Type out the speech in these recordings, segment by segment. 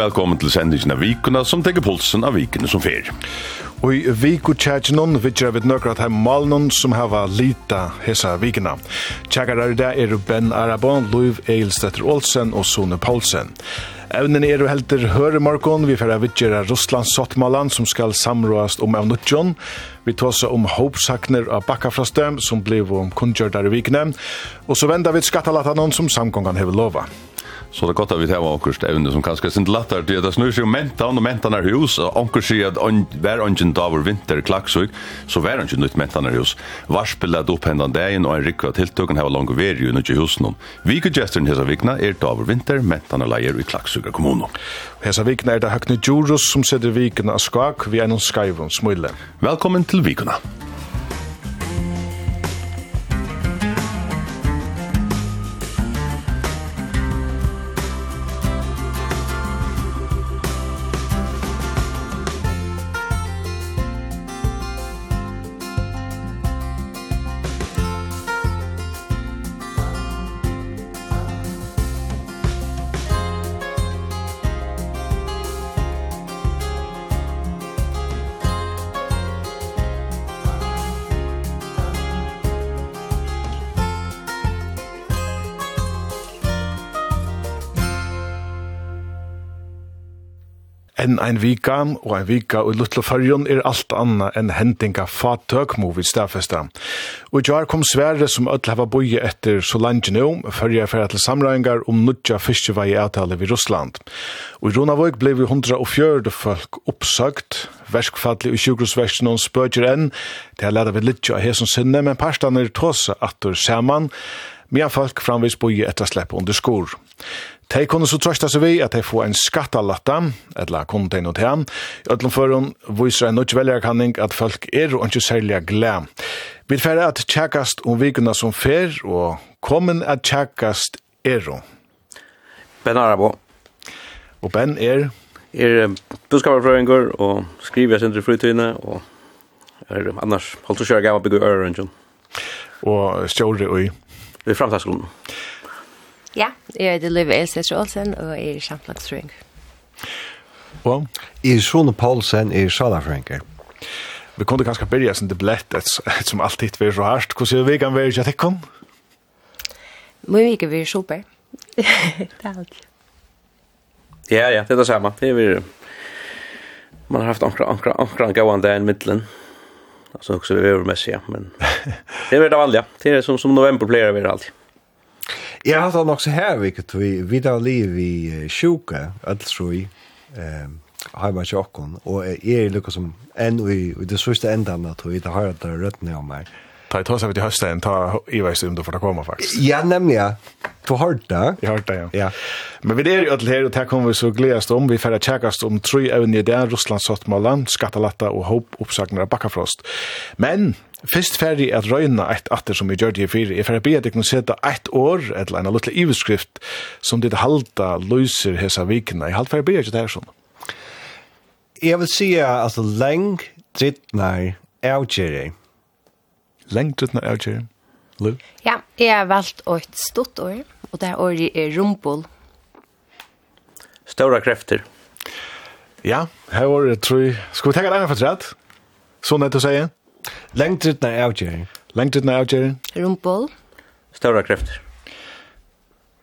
velkommen til sendingen av vikuna som tenker pulsen av vikene som fer. Og i viku tjætjenon vidtjer vi nøkrat her malnon som hava lita hesa vikina. Tjækare der er Ben Arabon, Louv Eilstetter Olsen og Sone Paulsen. Evnen er helter høremarkon, vi færa vidtjera Russlands sottmalan som skal samråast om av evnutjon. Vi tåsa om hopsakner av bakkafrastem som blev om kundgjørdar i vikene. Og så venda vi skattalatanon som samgångan hever lova. Så det er godt at vi tar åkers evne som kanskje sin latter til at det snur seg om mentan og mentan er hus, og åkers sier at on, hver ånden dag var vinter klaksøk, så hver ånden nytt mentan er hus. Varspill er opp hendan dagen, og en rikva tiltøkken hava langt veri jo nødt i husen hon. Vikegesteren hesa vikna er dag var vinter, mentan er leier i klaksøk kommunen. Hesa vikna er det Hakne Djurus som setter vikna skak, vi er noen skaivon smule. Velkommen til vikuna. Men ein vika og ein vika og lutla fyrjon er alt anna enn hendinga fatøk mo vi stafesta. Og jar kom sverre som öll hava boi etter så langt nu, fyrja fyrja til samrøyngar om nudja fiskevei avtale vi Russland. Og i Ronavøk blei vi 140 folk oppsøkt, verskfalli og sjukrosversen og spøkjer enn, det har leda vi litt av hesson sinne, men parstane er tåse atur saman, Mia folk framvis boi etter slepp under skor. De kunne så trøsta seg vi at de får en skattalatta, eller kunne de noe til han. I ødelen føren viser en nødt velgerkanning at folk er og ikke særlig glad. Vi er ferdig at tjekkast om vikene som fer, og kommen at tjekkast er jo. Ben Arabo. Og Ben er? Er buskaparfrøyngur og skriver jeg sindri fritøyne, og er annars holdt å kjøre gammel bygge ører, og stjåre og i. Vi er framtagsskolen. Ja. Ja, jeg heter Liv Elsesser Olsen, og jeg er samtlagsfrøyng. Og? Jeg er Sjone Paulsen, jeg er salafrøynger. Vi kunne kanskje byrja sin deblett, et som alltid vil så hardt. Hvordan er vi kan være til kom? Må vi ikke være super. det er alt. Ja, ja, det er det samme. Det er vi... Man har haft ankra, ankra, ankra, ankra, ankra, i middelen. Altså, også Alltså också övermässiga, men det är det vanliga. Det är som, som november player vi alltid. Jeg har hatt han også her, vilket vi vidar liv i sjuka, allsrui, heima til okkon, og jeg er lukka som enn i det sørste endan at vi har hatt rødne om meg. Ta i tås av i høsten, ta i veist om du får ta koma faktisk. Ja, nemlig, ja. Du har hørt det? Jeg har hørt det, ja. ja. Men vi er jo alle her, og det kommer vi så gledast om. Vi får tjekkast om tre evne i det, Russland, Sottmåland, Skattalatta og håp oppsakner av bakkafrost. Men Fyrst ferdig at røyna eitt atter som vi gjør det i fyrir. Jeg ferdig at jeg kunne seta eitt år, eller en lutla iveskrift, som ditt halda løyser hesa vikina. Jeg halda ferdig at jeg det her sånn. Jeg vil si at leng drittnar avgjerri. Leng drittnar avgjerri? Liv? Ja, jeg har valgt et stort år, og det året er rumpel. Stora krefter. Ja, her var det, tror jeg. Skal vi tenke deg for rett? Sånn er det å si. Lengtritten Lengt ut Lengtritten er avgjøring. Rumpel. Stora krefter.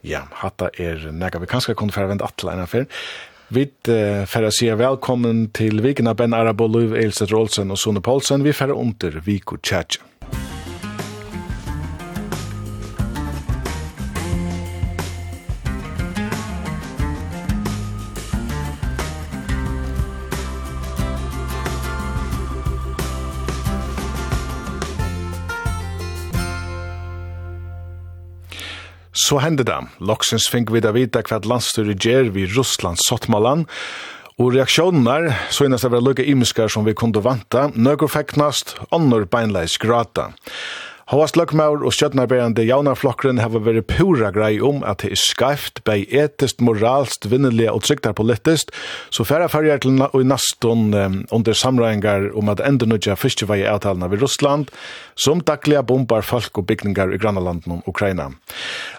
Ja, hatta er nega vi kanskje kunne fære vent atle enn affær. Vi uh, fære sier velkommen til vikene Ben Arabo, Liv Eilstedt Rolsen og Sone Paulsen. Vi fære under Viko Tjadje. Så hände det. Loksens fink vi da vita hva landstyr ger vi Russlands sottmalan. Og reaksjoner så innast det var lukka imiskar som vi kunde vanta, nøkker fekknast, annor beinleis grata. Havast løgmaur og stjøtnarberende jaunarflokkeren hava veri pura grei om at det er skreift bei etist, moralst, vinnelige og trygtar politist, så færa færger til og i naston um, under samræðingar om at endernudja fiskevei avtalene ved Russland, som dagliga bombar folk og bygningar i grannalanden om Ukraina.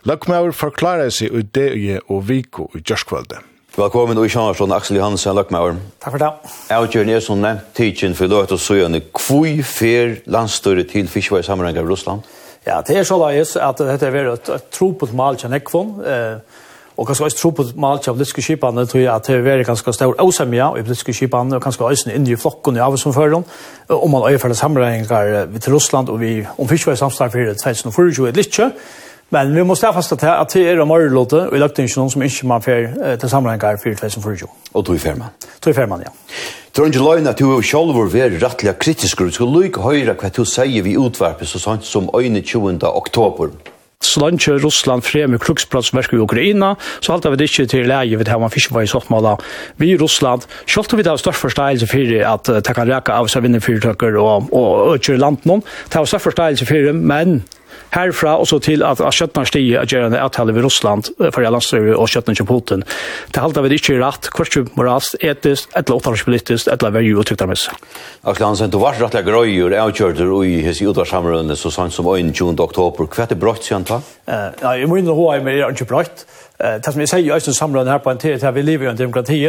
Løgmaur forklarer seg i det og viko i gjørskvöldet. Velkommen og Kjarnsson, Aksel Johansen, Løkmauer. Takk for det. Jeg og er som nevnt tidsen for løt og søgjende. Hvor fer landstøyre til fiskevær sammenheng av Russland? Ja, det er så løyes at dette er et, et tro på et mal til Nekvån. Eh, og kanskje også tro på et mal til politiske skipene, tror jeg at det er ganske stor åsemja i politiske skipene, og kanskje også inn i flokken i avisen om man øyefølger sammenhengar til Russland, og vi om fiskeveisamstarf for 2024, litt ikke, Men vi måste fasta till att det är mer låt och i lagt som inte man för till samlingar för 2020. Och då i färman. Då i färman ja. Tror inte lögna att du själv var väldigt rättliga kritiker. Du skulle lycka höra vad du säger vi utvarpet så sant som 21. 20. oktober. Så langt Russland fremme kruksplatsverk i Ukraina, så halter vi det ikke til leie ved her man fiskevei sottmåla vi i Russland. Selv om vi har størst forståelse for at det kan reka av seg vinnerfyrtøkker og, og øker noen, det har størst forståelse for men herfra og så til at skjøttene stiger at gjerne avtale ved Russland for jeg landstrøver og skjøttene til Putin. Det halter vi ikke rett, kvart moralsk, etisk, eller oppdragspolitisk, eller verju med tyktarmesse. Aksel Hansen, du var rettelig grøyer avkjørter i hese utvarsamrørende så sant som 21. oktober. Hva er det brøtt, sier han ta? Ja, jeg må innrømme hva jeg er ikke brøtt. Det som jeg sier i Øystein samrørende her på en tid, er at vi lever i en demokrati,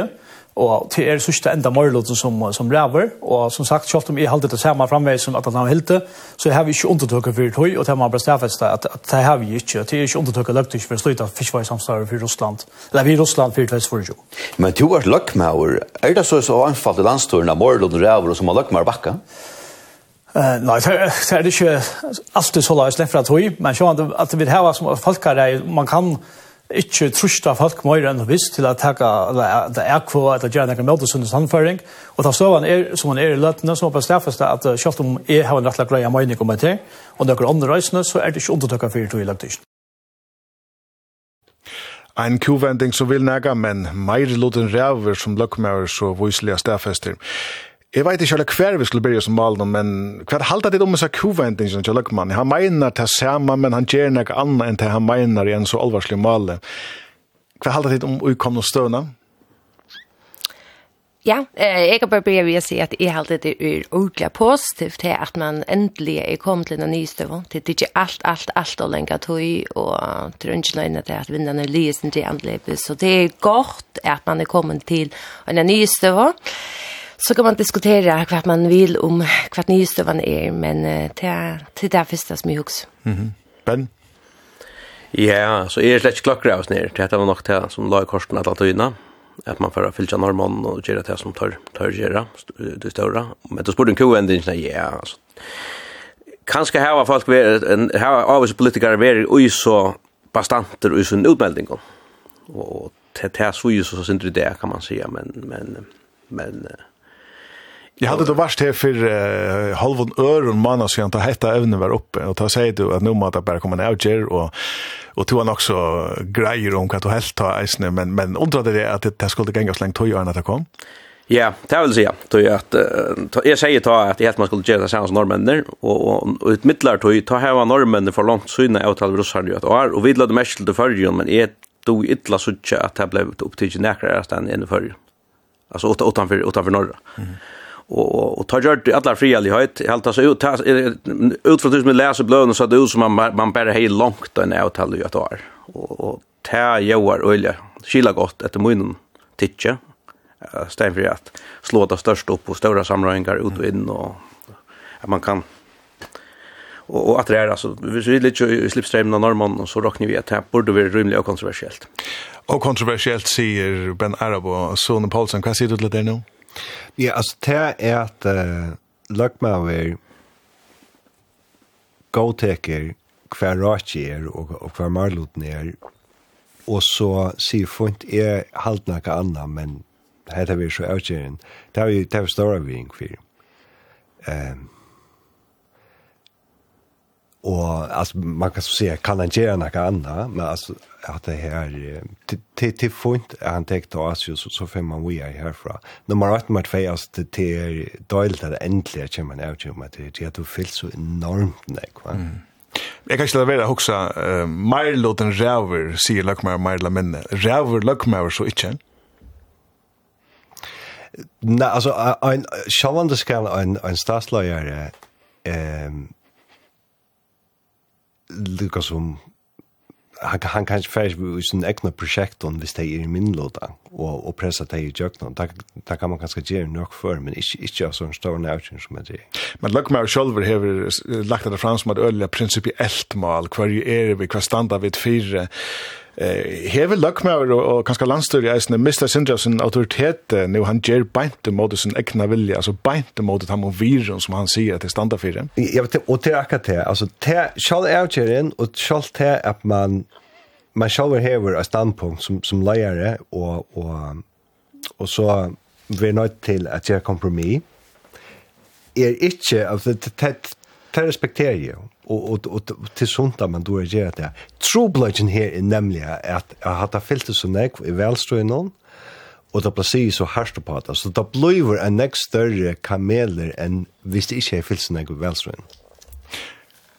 og til er sørste enda morloten som, som ræver, og som sagt, selv om jeg halte det samme framveg som at han hilte, så har vi ikke undertøkket for tøy, og det har man bare stafest at, at det har vi ikke, til er ikke undertøkker løgtig for å slutte fiskveisamstøver for Russland, eller vi Russland for tøys for jo. Men du har løgmauer, er det så så anfallet landstøren av morloten ræver og som har løgmauer bakka? Uh, nei, det er, det er ikke alltid så løs lefra tøy, men sjåan at vi har som folkere, man kan ikke trusta folk mer enn visst til å takke det er kva eller gjerne noen møte sundes handføring. Og da så han er, som han er i løtene, som må jeg stafeste at selv om jeg har en rettelig greie mening om det, og noen andre reisende, så er det ikke undertøkka for to i løtene. Ein kuvending som vil nega, men meir luten ræver som løkmauer så vyslige stafester. Jeg vet ikke hver vi skulle begynne som malen, men hva er halda det om disse kuvendingen til Løkman? Han mener til samme, men han gjør noe annet enn til han mener i en så alvarslig malen. Hva er halda det om utkomne støvna? Ja, eh, jeg kan bare börja ved å si at jeg halda det er ordentlig positivt til at man endelig er kommet til en ny støvn. Det er ikke alt, alt, alt å lenge tøy, og det er ikke løgnet til at vindene lyser til anledes. Så det er godt at man er kommet til en ny støvn. Så kan man diskutera vad man vill om vad nyhetsstövande är, men det är det där första som jag också. Mhm. Ben? Ja, så är det slett klockraus ner. Det var nog det som la i korsen att att öjna. Att man får fylla normal och göra det som tar, tar göra, det större. Men då spår en koändring, ja, alltså. Kanske här var folk, en här var avvis politiker är oj så bastanter ur sin utmelding. Och det här så ju så synd det kan man säga, men, men, men Jag hade då varst här för uh, halv en öron månad sedan att hetta ävnen var uppe och ta säger du att nu måste bara komma ner och och och tog han också grejer om vad du helt ta isne men men undrade det att det skulle gänga så länge tog jag när det kom. Ja, det vill säga. Då är att jag säger ta att helt man skulle göra samma som norrmännen och och ut mittlar tog ta här var norrmännen för långt syna åt halv russar ju att år och vi lade mest till förrjun men är då illa så att det blev upp till näkrar stan i förrjun. Alltså utanför utanför norra. Mm och och, och tar gjort alla frialighet helt alltså ut ut från det som läser blöden så att det ut som man man bara helt långt en avtal ju att år och och tär joar öle skilla gott efter munnen titcha stämmer att slå det störst upp och stora samlingar ut och in och att man kan och, och att det är alltså vi är lite i slipstreamen av norrman och så räknar vi att det här borde vara rymligt och kontroversiellt. Och kontroversiellt säger Ben Arabo. Och Sone Paulsen, vad säger du till det nu? Ja, altså, det er at uh, løgmaver gåteker hver raki er og, og hver marloten er, og så sier fint er halvt noe annet, men dette er så avgjøren. Det er jo det er større vi inn for. Um, og altså, man kan så se kan han gjøre noe annet, men altså, at det her til til till er han tänkte oss ju så fem man vi er herfra. nummer 8 med fejas till till dolt att endelig at man ut med det det du fylls så enormt nej va Jeg kan ikke la være å huske, uh, mer låt enn ræver, sier Løkmauer, mer la minne. Ræver Løkmauer så ikke? Nei, altså, en, sjåvande skal en, en statsløyere, eh, lukka som han, han kan ikke ferdig i sin egna prosjekt hvis det er i minnlåda og, og pressa det i djøkna. Da, da kan man kanskje gjøre nok før, men ikke, ikke av sånn stor nøytjen som jeg. Men lukk meg selv hever lagt det fram som et øyelig prinsipielt mal, hver er vi, hver standa vi fyrre eh hevur lukkmaður og, og kanska landstøri eisini Mr. Sindrasen autoritet nú han ger beint til mótus egna vilja, altså beint til mótus hann og virðum som han sier at standa fyrir. Ja, og til akkurat det, altså til skal outjerin og skal til at man man skal hever eitt standpunkt som, som leiare og og og så vi er nødt til at gjøre kompromis, er ikke, altså, det, det respekterer jeg, og, og, og, og til sundt at man då er gjør det. Trobladjen her er nemlig at jeg har hatt fyltet så nek i velstrøy noen, og det blir så hardt på det. Så det blir en nek større kameler enn hvis det ikke er fyltet så nek i velstrøy noen.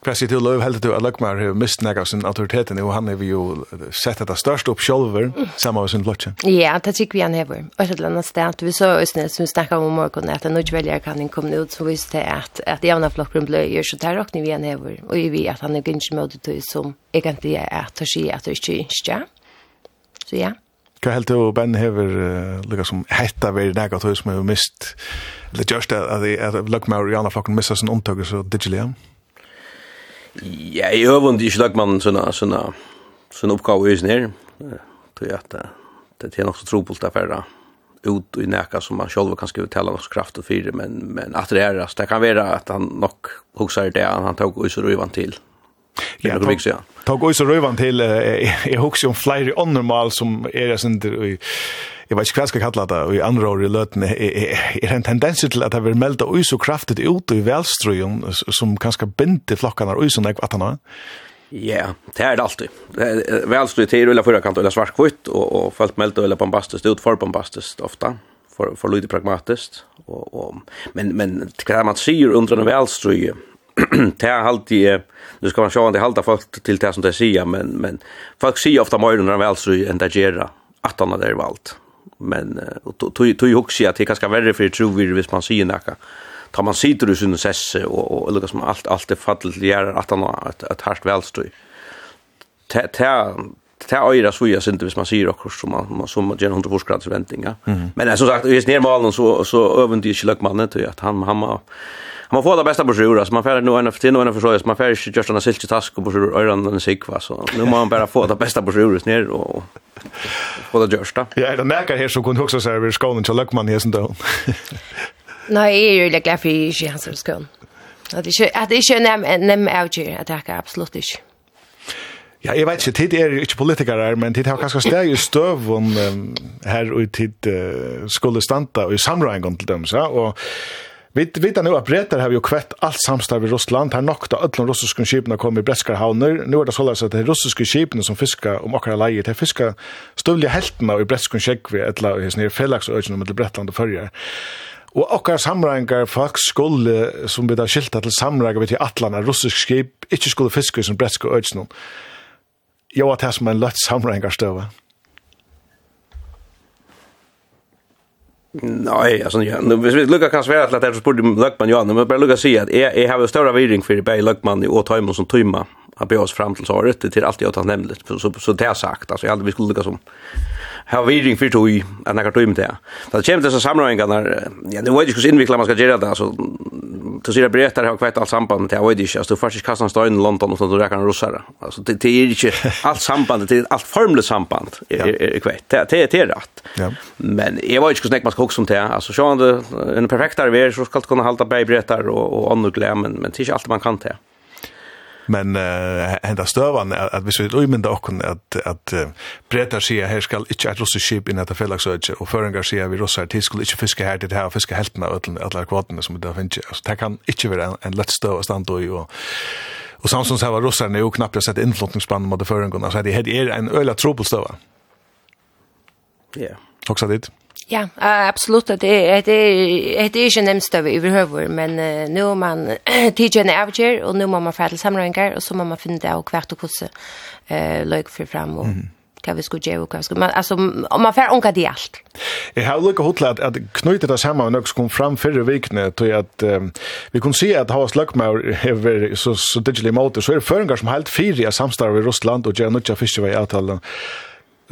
Hva sier til Løv, heldig du at Løkmar har mist nek av sin autoriteten, og han har jo sett dette størst opp sjolver, sammen med sin blotje. Ja, det tykker vi han hever. Og et eller annet sted, vi så Østene som vi snakket om morgen, at en utvelger kan komme ut, som visste at, at jævna flokken ble gjør, så der råkner vi han hever. Og vi vet at han er ikke med det som egentlig er at å si at det ikke er ikke. Så ja. Hva heldig du, Ben, hever uh, lukka som hetta veri nega tog som har mist, eller just at, at, at Løkmar og jævna flokken mistet sin omtøkker så digitalt, ja? Ja, jeg øvende ikke lagt man sånne, sånne, sånne oppgave i snir. Tror at det er nok så trobult affæra ut i näka som man själv kan skriva tala något kraft och fyra men men att det är det, det kan vara att han nog husar det han tog ut så rövan till Ja, det vill säga. Tog ut så rövan till i också om flyger on normal som är det inte jeg vet ikke hva jeg skal kalla det, og i andre år i løtene, er en tendens til at det vil melde ui så kraftigt ut i velstrøyen, som kanskje binder flokkene ui så nekva at han har? Ja, det er det alltid. Velstrøy til eller forrige kant, eller svartkvitt, og, og folk melde eller bombastisk ut, for bombastisk ofta for for lite pragmatiskt och och men men kan man se under en välströje det är alltid nu ska man se om det håller folk till det som det säger men men folk ser ofta mer under en välströje än det gör att han där valt men och tog också att det kanske värre för tror vi hvis man ser näka. tar man sitter i sin sesse och och lukas som allt allt är fallet gör att han ett ett hardt välstry. Ta ta ta öra så jag synd hvis man ser också som man som gen 100 forskrats förväntningar. Men som sagt, är ner malen så så övent ju lukas mannen till att han han man får det bästa på sjura så man får nu en till nu en för så man får inte just en silke task på broschyr öran sig sikva så nu måste man bara få det bästa på sjura ner och få det görsta. Ja, det märker här så kunde också säga vi skånen till Lökman här sen då. Nej, är ju lika för i hans skån. Att det är att det är nem nem out att det absolut inte. Ja, jeg vet ikke, tid er ikke politikere her, men tid har kanskje steg i om um, her og tid uh, skulle standa og i samrøyngen til dem, så, og Vi vet nu att bretter har ju kvätt allt samstarv i Ryssland. Här nokta öllum ryska skipen kom i bretska havner. Nu är det så att de ryska skipen som fiskar om akra lejer till fiskar stövliga helterna i bretska skjegvi eller i sina fällagsöjden mellan Bretland och Färjar. Og okkar samræðingar folk skulle, som vi da skilta til samræðingar vi i atlana, russisk skip, inte skulle fiske i sin bretske øydsnum. Jo, at det er som en løtt samræðingar støve. Nej, alltså ja, nu vi vis kan svära att det är så borde Luckman ju men bara Luca se att jag jag har större viring för Bay Luckman i Åtheimen som tymma. har be oss fram till så det till allt jag har nämnt så så det är sagt alltså jag hade vi skulle lukka som har viring för tog att när tog med det. Då kommer dessa samråingar när ja det var ju skulle invikla man ska göra det alltså så ser det berättar har kvätt allt samband med det var ju inte alltså faktiskt kassan står i London och så då kan russar. Alltså det är inte allt samband det är allt formligt samband är kvätt. Det är rätt. Men jag var ju skulle så man ska också som det alltså så en perfektare vi så ska kunna hålla på berättar och och annor men men det är inte allt man kan till. Men uh, henda støvan at, at hvis vi uimynda okkun at, at uh, bretar sier her skal ikkje et russisk skip inn etter fellagsøyde, og føringar sier vi russar tid skulle ikkje fiske her til det her og fiske helten av alle kvotene som det finnes. Altså, det kan ikkje være en, en lett støv å standa i og Og samstundes her var russerne jo knappt å sette innflottningsspann mot føringene, så det er en øyla trobelstøva. Ja. Yeah. Också dit? Ja, absolut. Det är det är det är ju nämnst över överhuvud, men nu om man teacher en avger och nu om man fattar samlingar och så man man finner det och kvart och kusse eh lök för fram och kan vi skulle göra och kanske men alltså om man får onka det allt. Jag har lucka hotla att knyta det samman och något kom fram förra veckan till att vi kunde se att ha slökmar över så så digital motor så är förringar som helt fyra samstarv i Ryssland och gör några i avtalen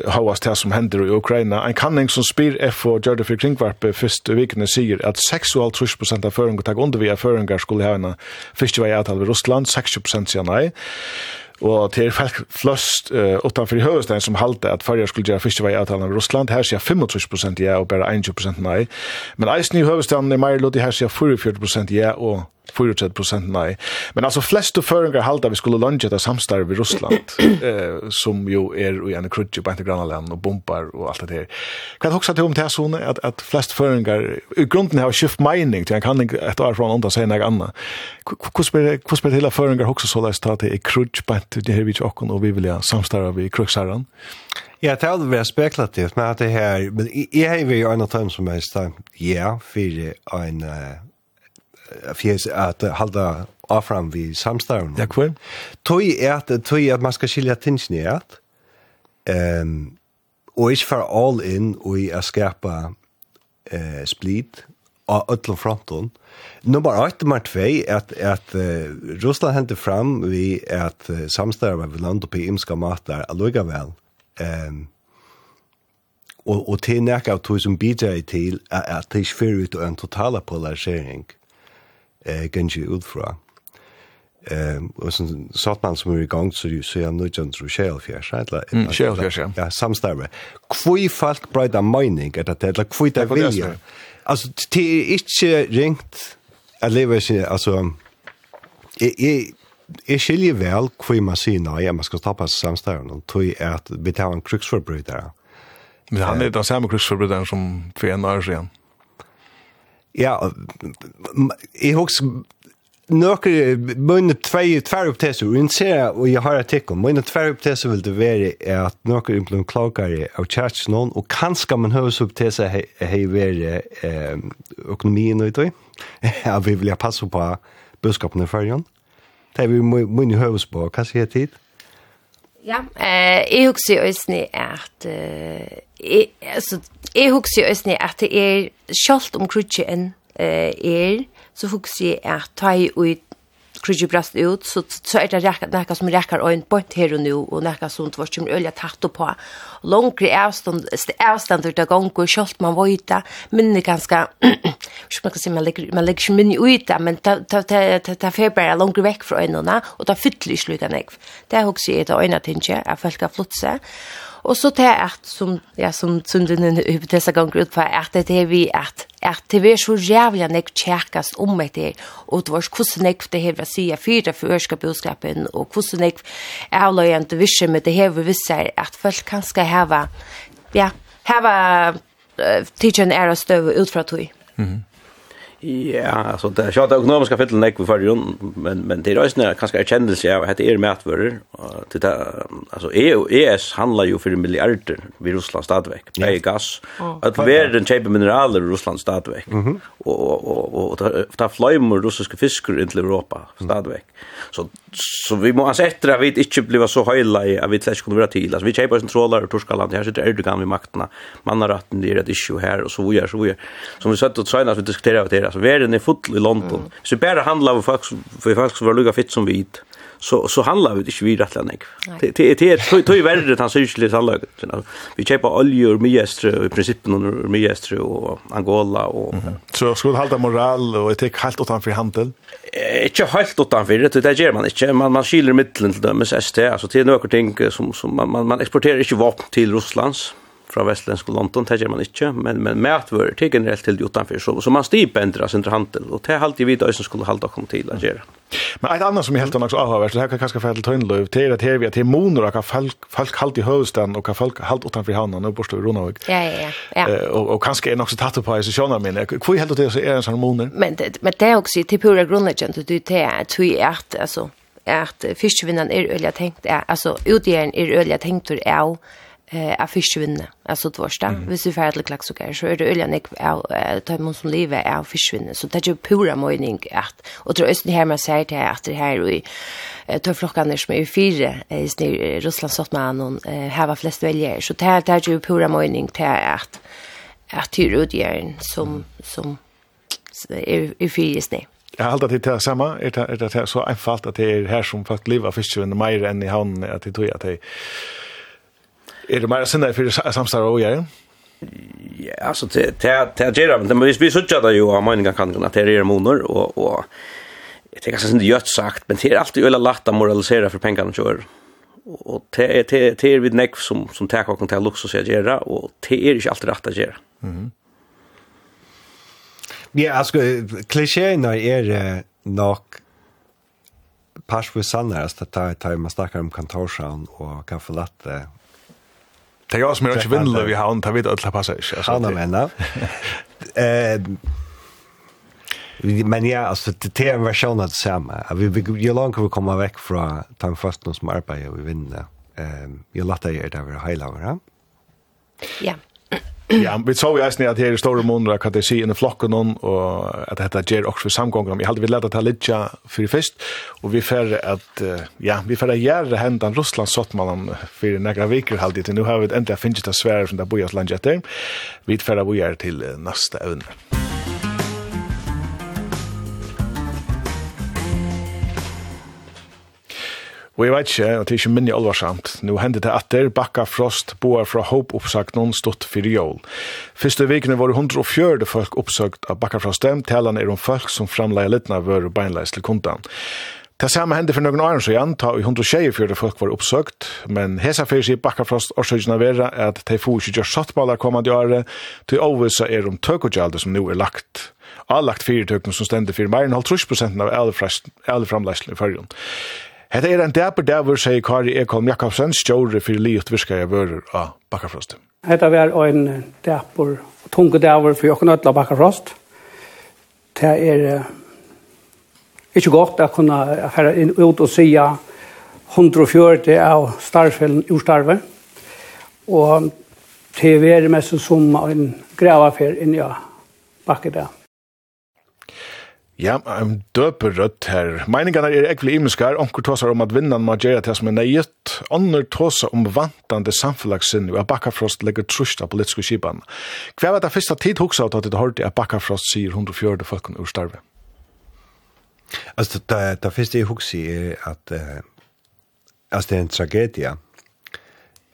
hauast det som hender i Ukraina. En kanning som spyr F og gjør det for kringvarpe først i vikene sier at 6,5% av føringer takk under vi av føringer skulle ha en fiskevei avtale ved Russland, 60% sier nei. Og til folk flest uh, utanfor i Høvestein som halte at farger skulle gjøre fiskevei avtalen av Russland, her sier 25% ja og bare 21% nei. Men eisen i Høvestein er mer lott, her sier 44% ja og 34 nei. Men alltså flest av halda vi skulle lunge det samstarv i Russland, eh, som ju är i en krutje på inte och bombar och allt det där. Kan du hoksa til om det här såna att, att flest føringar, i grunden har skift mening till en kan inte ett år från ånda säga något anna. Hvordan spelar det hela føringar också så leist att det är krutje på det här vi och och vi vill ja samstarva i kruxarran. Ja, det hadde vært spekulativt, men at det her, men jeg har jo en av dem som helst, ja, for en, uh, fjes at halda afram vi samstarven. Ja, cool. Tøy er at tøy at man skal skilja tingene i at. Ehm um, og ikke for all in og i at skapa eh, split av öllum fronton. Nummer 8, nummer 2, at, at uh, Russland hente fram vi at uh, samstarva vi land og imska matar alluga vel. Ehm og, og til nekka av tog som bidrar til at, at det ikke fyrir ut en totala polarisering eh, ganske utfra. Ehm og sen satt man som er i gang så du ser jag nu kan tro shell fjärs rätt. Shell fjärs. Ja, samstarve. Kvui folk breda mining at at eller kvui ta vilja. Altså det ikkje ringt at leva seg altså alltså är Jeg skiljer vel hva man sier nå, ja, man skal ta samstøren, og tog at vi tar en krigsforbrytere. Men han er den samme krigsforbryteren som for en år siden ja, jeg husker nøkker mine tve, tvei tverroppteser, og jeg ser, og jeg har et tikk om, mine tverroppteser vil det være at nøkker blir klokere av kjærts noen, og kanskje man høres høvesopptese har vært eh, økonomien og det, ja, vi vil passe på budskapene i førjen. Det er vi mine på, hva sier jeg tid? Ja, eh, jeg husker også at eh, jeg, altså, jeg husker jo at det er sjalt om krutjen eh, er, så husker jeg at ta i ut krutje brast ut, så, så er det rekka, nekka som rekkar øyn bort her og nu, og nekka som det var som øyla tatt på. Longre avstand, avstand ut av gongo, sjalt man vita men det ganska, ikke man kan si, man legger, man legger ikke minne uita, men ta, ta, ta, ta, ta feber er longre vekk fra øynene, og ta fytler i slutan ekv. Det er også i et øyna tingje, at folk har flott og så tar jeg at, som ja som som den hypotesen går ut på at det er vi at, at det er så jævlig at jeg tjekkast om meg det og det var hvordan jeg det her vil si, för det för ska budskapen og hvordan jeg är alla inte visste med det her vil visste at folk kan skal ha ja ha teacher er å støve ut fra tog. Mhm. Ja, alltså det är ju att ekonomiska fällen näck vi för ju men men det är ju snarare kanske erkännelse av att det är mätvärder Det det alltså EU ES handlar ju för miljarder vid Ryssland stadväck. Det är gas. Att världen köper mineraler i Ryssland stadväck. Och och och ta flymer ryska fiskar in till Europa stadväck. Så så vi måste sätta att vi inte blir så höjla i att vi inte kunde vara till. Alltså vi köper en trålar och torskaland. Här sitter Erdogan vid makterna. Man har rätten det är ett issue här och så vidare så vidare. Som vi satt och sa när vi diskuterade det Alltså världen är full i London. Mm. Så bara handlar vi folk för folk som var lugga fitt som vit. Så så handlar vi inte vi rätt nek. Det det det är ju värre att han syns lite handlar. Vi köper olja ur Miestre i princip ur Miestre och Angola och så ska hålla moral och etik helt utan för handel. Inte helt utan för det det gör man inte. Man man skiljer mitten till dem ST alltså till några ting som som man man exporterar inte vapen till Rysslands fra vestländsk London det gjør man inte men men mätvör till generellt till utenfor, så så man stipendra sin handel och det er alltid vi da som skulle hålla kom till å gjøre. Men et annet som er helt annars avhört så här kan kanske fälla tunnlöv till att här vi att till monor och folk folk halt i hövstan och folk halt utanför hamnen och borstå Ronavik. Ja ja ja. Och och kanske är också tatt på sig såna Hvor er helt det så är en sånn moner? Men det men det er också till pura grundläggande du det är att vi är alltså att fiskevinnan är öliga tänkt alltså utgärden är öliga tänkt ur är eh av fiskvinne. Alltså det. Mm. Hvis vi får till klax och så är det öljan jag är tar man som lever är fiskvinne. Så det är ju pura mening att och tror östen här man säger till att det här i tar flockan som är fyra i snir Ryssland satt med någon här var flest väljare. Så det här det är ju pura mening till att att hyrodjärn som som är i fyra snir. Jag har alltid det samma. Är det, är det så enkelt att det är här som folk leva fiskvinne mer än i havnen, att det tror att det Er det mer sinne för samstar och jag? Ja, alltså det det det gör men vi vi söker det ju av meningen kan att det är monor och och jag tänker sen det gjort sagt men det är alltid öla lätt att moralisera för pengarna kör. Och det är det är vid neck som som tar och kan lux och så göra och det är inte alltid rätt att göra. Mhm. Ja, alltså klichéerna är nog pass för sannar att ta ta man snackar om kontorshavn och kaffelatte Det är jag som är inte vinnlig vid havn, det vet jag alla passar inte. Han har männa. Men ja, alltså det är en version av det detsamma. Ju långt vi kommer väck från den första som arbetar och vi vinner. Jag låter er det vara hejlavare. Ja. Ja, vi så vi eisen at her i store måneder kan det si inn i flokken hon, og at dette gjør også for samgången. Jeg hadde vi lett ta litt for først, og vi fer at, ja, vi fer at gjøre hendan Russland sått man for nekra viker halvdelt. Nå har vi enda finnet det svære som det bojas landet Atlantet etter. Vi fer at vi gjør til neste evne. Og jeg vet ikke, og det er ikke minne alvarsamt, nå hendet det etter, bakka frost, boar fra håp oppsagt noen stått fyrir jól. Første vikene var 140 folk oppsagt av bakka frost dem, talan er om folk som framleie litna vør og beinleis til kundan. Det samme hendte for noen åren så igjen, ta i 124 folk var oppsøkt, men hesa fyrir sier Bakkafrost årsøkene vera at de får ikke gjøre sattballer kommande året, til overvisa er om tøkogjaldet som nå er lagt. Allagt fyrirtøkene som stender fyrir mer enn 50 av eleframleislen i fyrrjon. Hetta er ein dapur dagur seg Kari Ekholm Jakobsen stjóri fyrir liðt virkaja vørur av Bakkafrost. Hetta var ein dapur tungur dagur fyrir okkum öll av Bakkafrost. Det er ikke godt å kunne herre inn ut og sija 140 av starfellen ur starve. Og det er mest som en gravafer inn i bakket der. Ja, en døper rødt her. Meningene er ekvile imenskar. Onker tåsar om at vinnan må gjøre til som er nøyet. Onker tåsar om vantande samfunnlagssinn og at Bakkafrost legger trusht av politiske kipan. Hva var det første tid hoksa at det hørte at Bakkafrost sier 104 folkene ur starve? Altså, det, det første jeg hoksa er at uh, altså, det er en tragedia.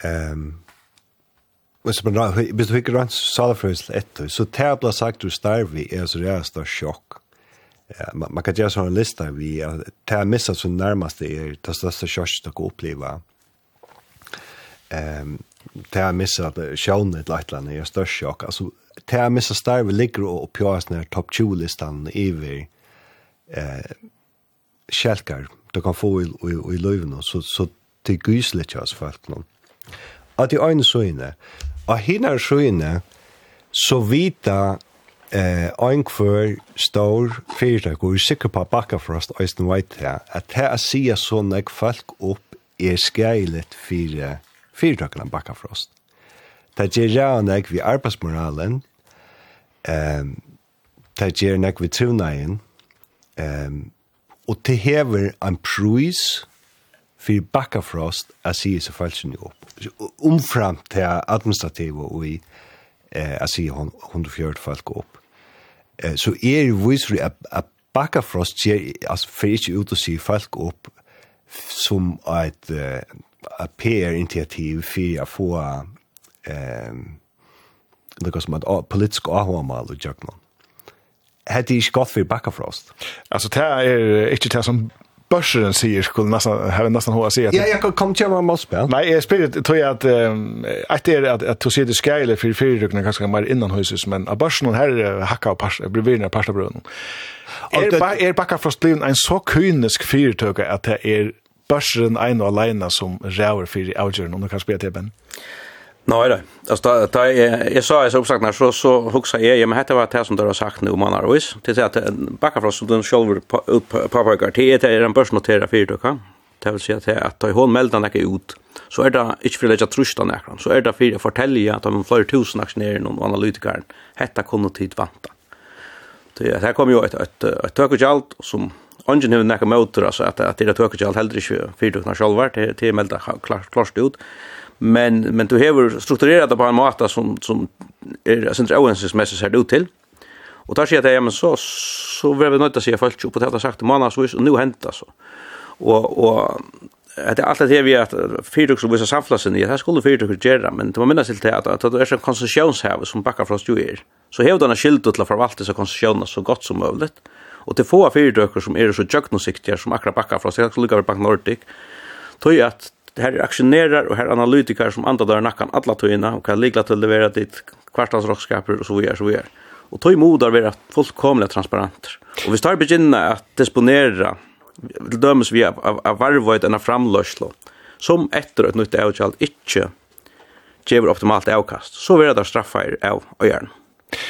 Um, Hvis man hvis du ikke rann salafrøysel etter, så det ble sagt du starve er så reist av sjokk Ja, man, man kan göra sådana listor vi att det här så närmast det är det största kyrkst att uppleva. Um, det här missar att sjön ett lättland är störst chock. Alltså, det här missar starv ligger och pjås när topp 20-listan över eh, kälkar. Du kan få i, i, i löven så, så till gysligt oss folk någon. Att i ögonen så inne. Och hinner så inne så vita eh ein kvør stór fyrtøk og sikker på bakka frost eisen veit her at her er sia så nek folk opp er skeilet fyrir fyrtøkene bakka frost Det gjør jeg nek vi arbeidsmoralen, ehm det gjør nek vi trivneien, ehm og det hever en pris for bakkafrost a sige seg falskene opp. Omfram til administrativ og i eh, a sige 140 folk opp eh, så er det viser at, at bakkafrost ser, altså, for ikke ut å si folk opp som et, et PR-initiativ for å få eh, noe som et politisk avhåndmål og jøkken. Hette er ikke godt for bakkafrost? Altså, det er ikke det som börsen säger skulle nästan ha nästan hur att säga. Ja, jag kom till man spel. Nej, jag spelar tror jag att att det att att se det skyle för för ryckna kanske mer innan huset men av börsen här hacka och pasta blir vinner pasta bröden. Och är backa för slim en så kynisk fyrtöka att det är börsen en och alena som räver för i om och kan spela till ben. Nej då. Alltså då jag sa så uppsagt när så så huxar jag ju men hette var det som det har sagt nu man har vis till att backa från som den själv upp på på det är en börsnotera för det kan. Det vill säga att att hon meldan det ut. Så är det inte för att lägga trusta näkran. Så är det för att fortälja att de flera tusen aktionärer och analytiker hetta kunde tid vanta. Det här kommer ju ett ett ett tökjalt som ungen hevur nakka mótur altså at at tað tøkur alt heldur ikki fyrir tøkna sjálvar til til melda klart klart út men men du hever strukturerat det på en måte som som är er, sentral oenses message här ut till. Och tar sig det ja men så så vill vi nöta sig folk på det här sagt månadsvis och nu händer så. Och och Det er alltid det vi at fyrtøk som viser samflasen i, det skulle fyrtøk gjøre, men det var minnes til det at det er sånn konsesjonshave som bakkar fra Stuer. Så hever denne skilt til å forvalte seg konsesjoner så godt som mulig. Og til få fyrtøk som er så jøgnosiktjer som akkurat bakkar fra, det skulle lukka vi bank Nordic, tog at det här är aktionärer och här analytiker som andra där nackan alla tøyina och kan ligla til levera dit kvartalsrockskaper och så vidare så vidare. Og mod modar vara fullkomligt transparent. Och vi startar begynna att disponera til dømes vi av, av, av varvøyt enn av framløslo som etter et nytt avkjald ikkje ger optimalt avkast, så vera det straffa er av øyerne.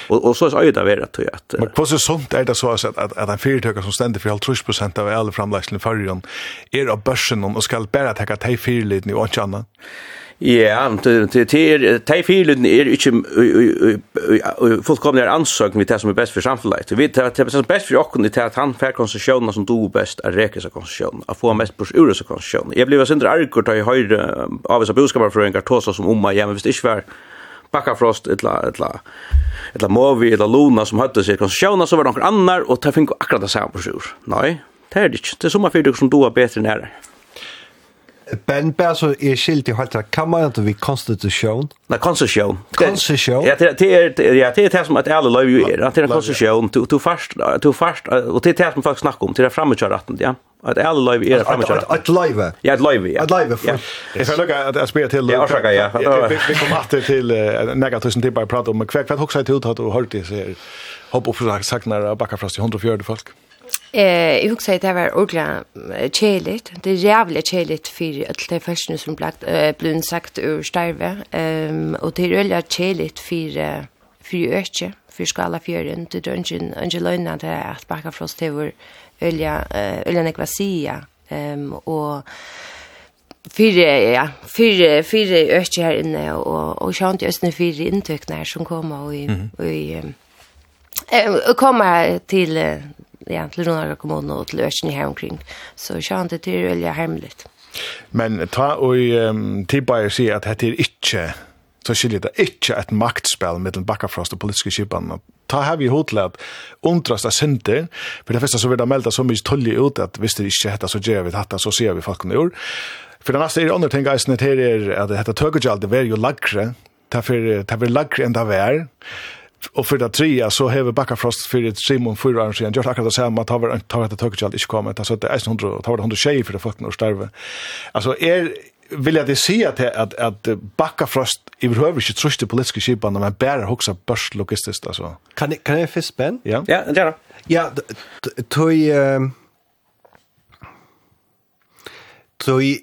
Och og så er det väl att at... Men på så sånt är det så att att at en företag som ständer för 30 av alla i förrjon är av börsen och ska tenke ta de fyrliden og och annet? Ja, det det det fyrliden är inte fullkomliga ansökan vi tar som är bäst för samhället. Vi tar det som bäst för och det att han får koncessionerna som då bäst att räkna sig koncession, att få mest på ur så koncession. Jag blev så inte arg och jag hörde av så boskapar för en kartosa som om jag men visst inte var backafrost eller eller eller Movi eller Luna som høtte seg konsesjoner, så var det noen annar, og de finner akkurat det samme på sjur. Nei, det er det ikke. Det er sommerfyrdyk som du er bedre enn her. Ben Basso så är skilt i halta kan man inte vid konstitution. Nej konstitution. Konstitution. Ja det är ja det är det som att alla lov ju är. Det är konstitution du du fast du fast och det är det som folk snackar om till det framme kör rätten ja. Att alla lov är framme kör. Att lov. Ja att lov. Att lov. Jag ska lucka att jag spelar till. Ja ursäkta ja. Vi kommer åter till negativt till bara prata om kväck för att också ut att och hållt det så hopp upp sagt när backar fast i 104 folk. Eh, jag huxar det var ordla cheligt. Det är jävligt cheligt för att det första som blagt eh blun sagt ur stäve. Ehm och det är ölla cheligt för för öke för skala fjärden till dungeon Angelina det är att backa frost till ölla ölla nekvasia. Ehm och fyra ja fyra fyra ökje här inne och och sjönt just nu fyra intryck som kommer och i mm och i eh kommer till ja, til Rundar kommune og til Økene her omkring. Så jeg sjøen det er veldig hemmelig. Men ta og um, tilbake si at dette er ikke så skiljer det ikke et maktspel mellom Bakkafrost og politiske kjipan. Ta her vi hod til at undrast av synder, for det første så vil det melde så mye tullig ut at hvis det ikke heter så gjør vi dette, så ser vi folkene ord. For det neste er andre ting eisen her er at dette tøkkergjald det er jo lagre, det er lagre enn det er, och för det trea så har vi backa frost för ett Simon för år sedan gjort akkurat samma att ha att ta att ta jag inte komma alltså det är 100 tar det 100 tjej för det folk när starve alltså är vill jag det se att att att backa frost i behöver inte trösta politiska skipan men bara huxa börs logistiskt alltså kan kan jag fisk ben? Ja. Ja ja ja toy toy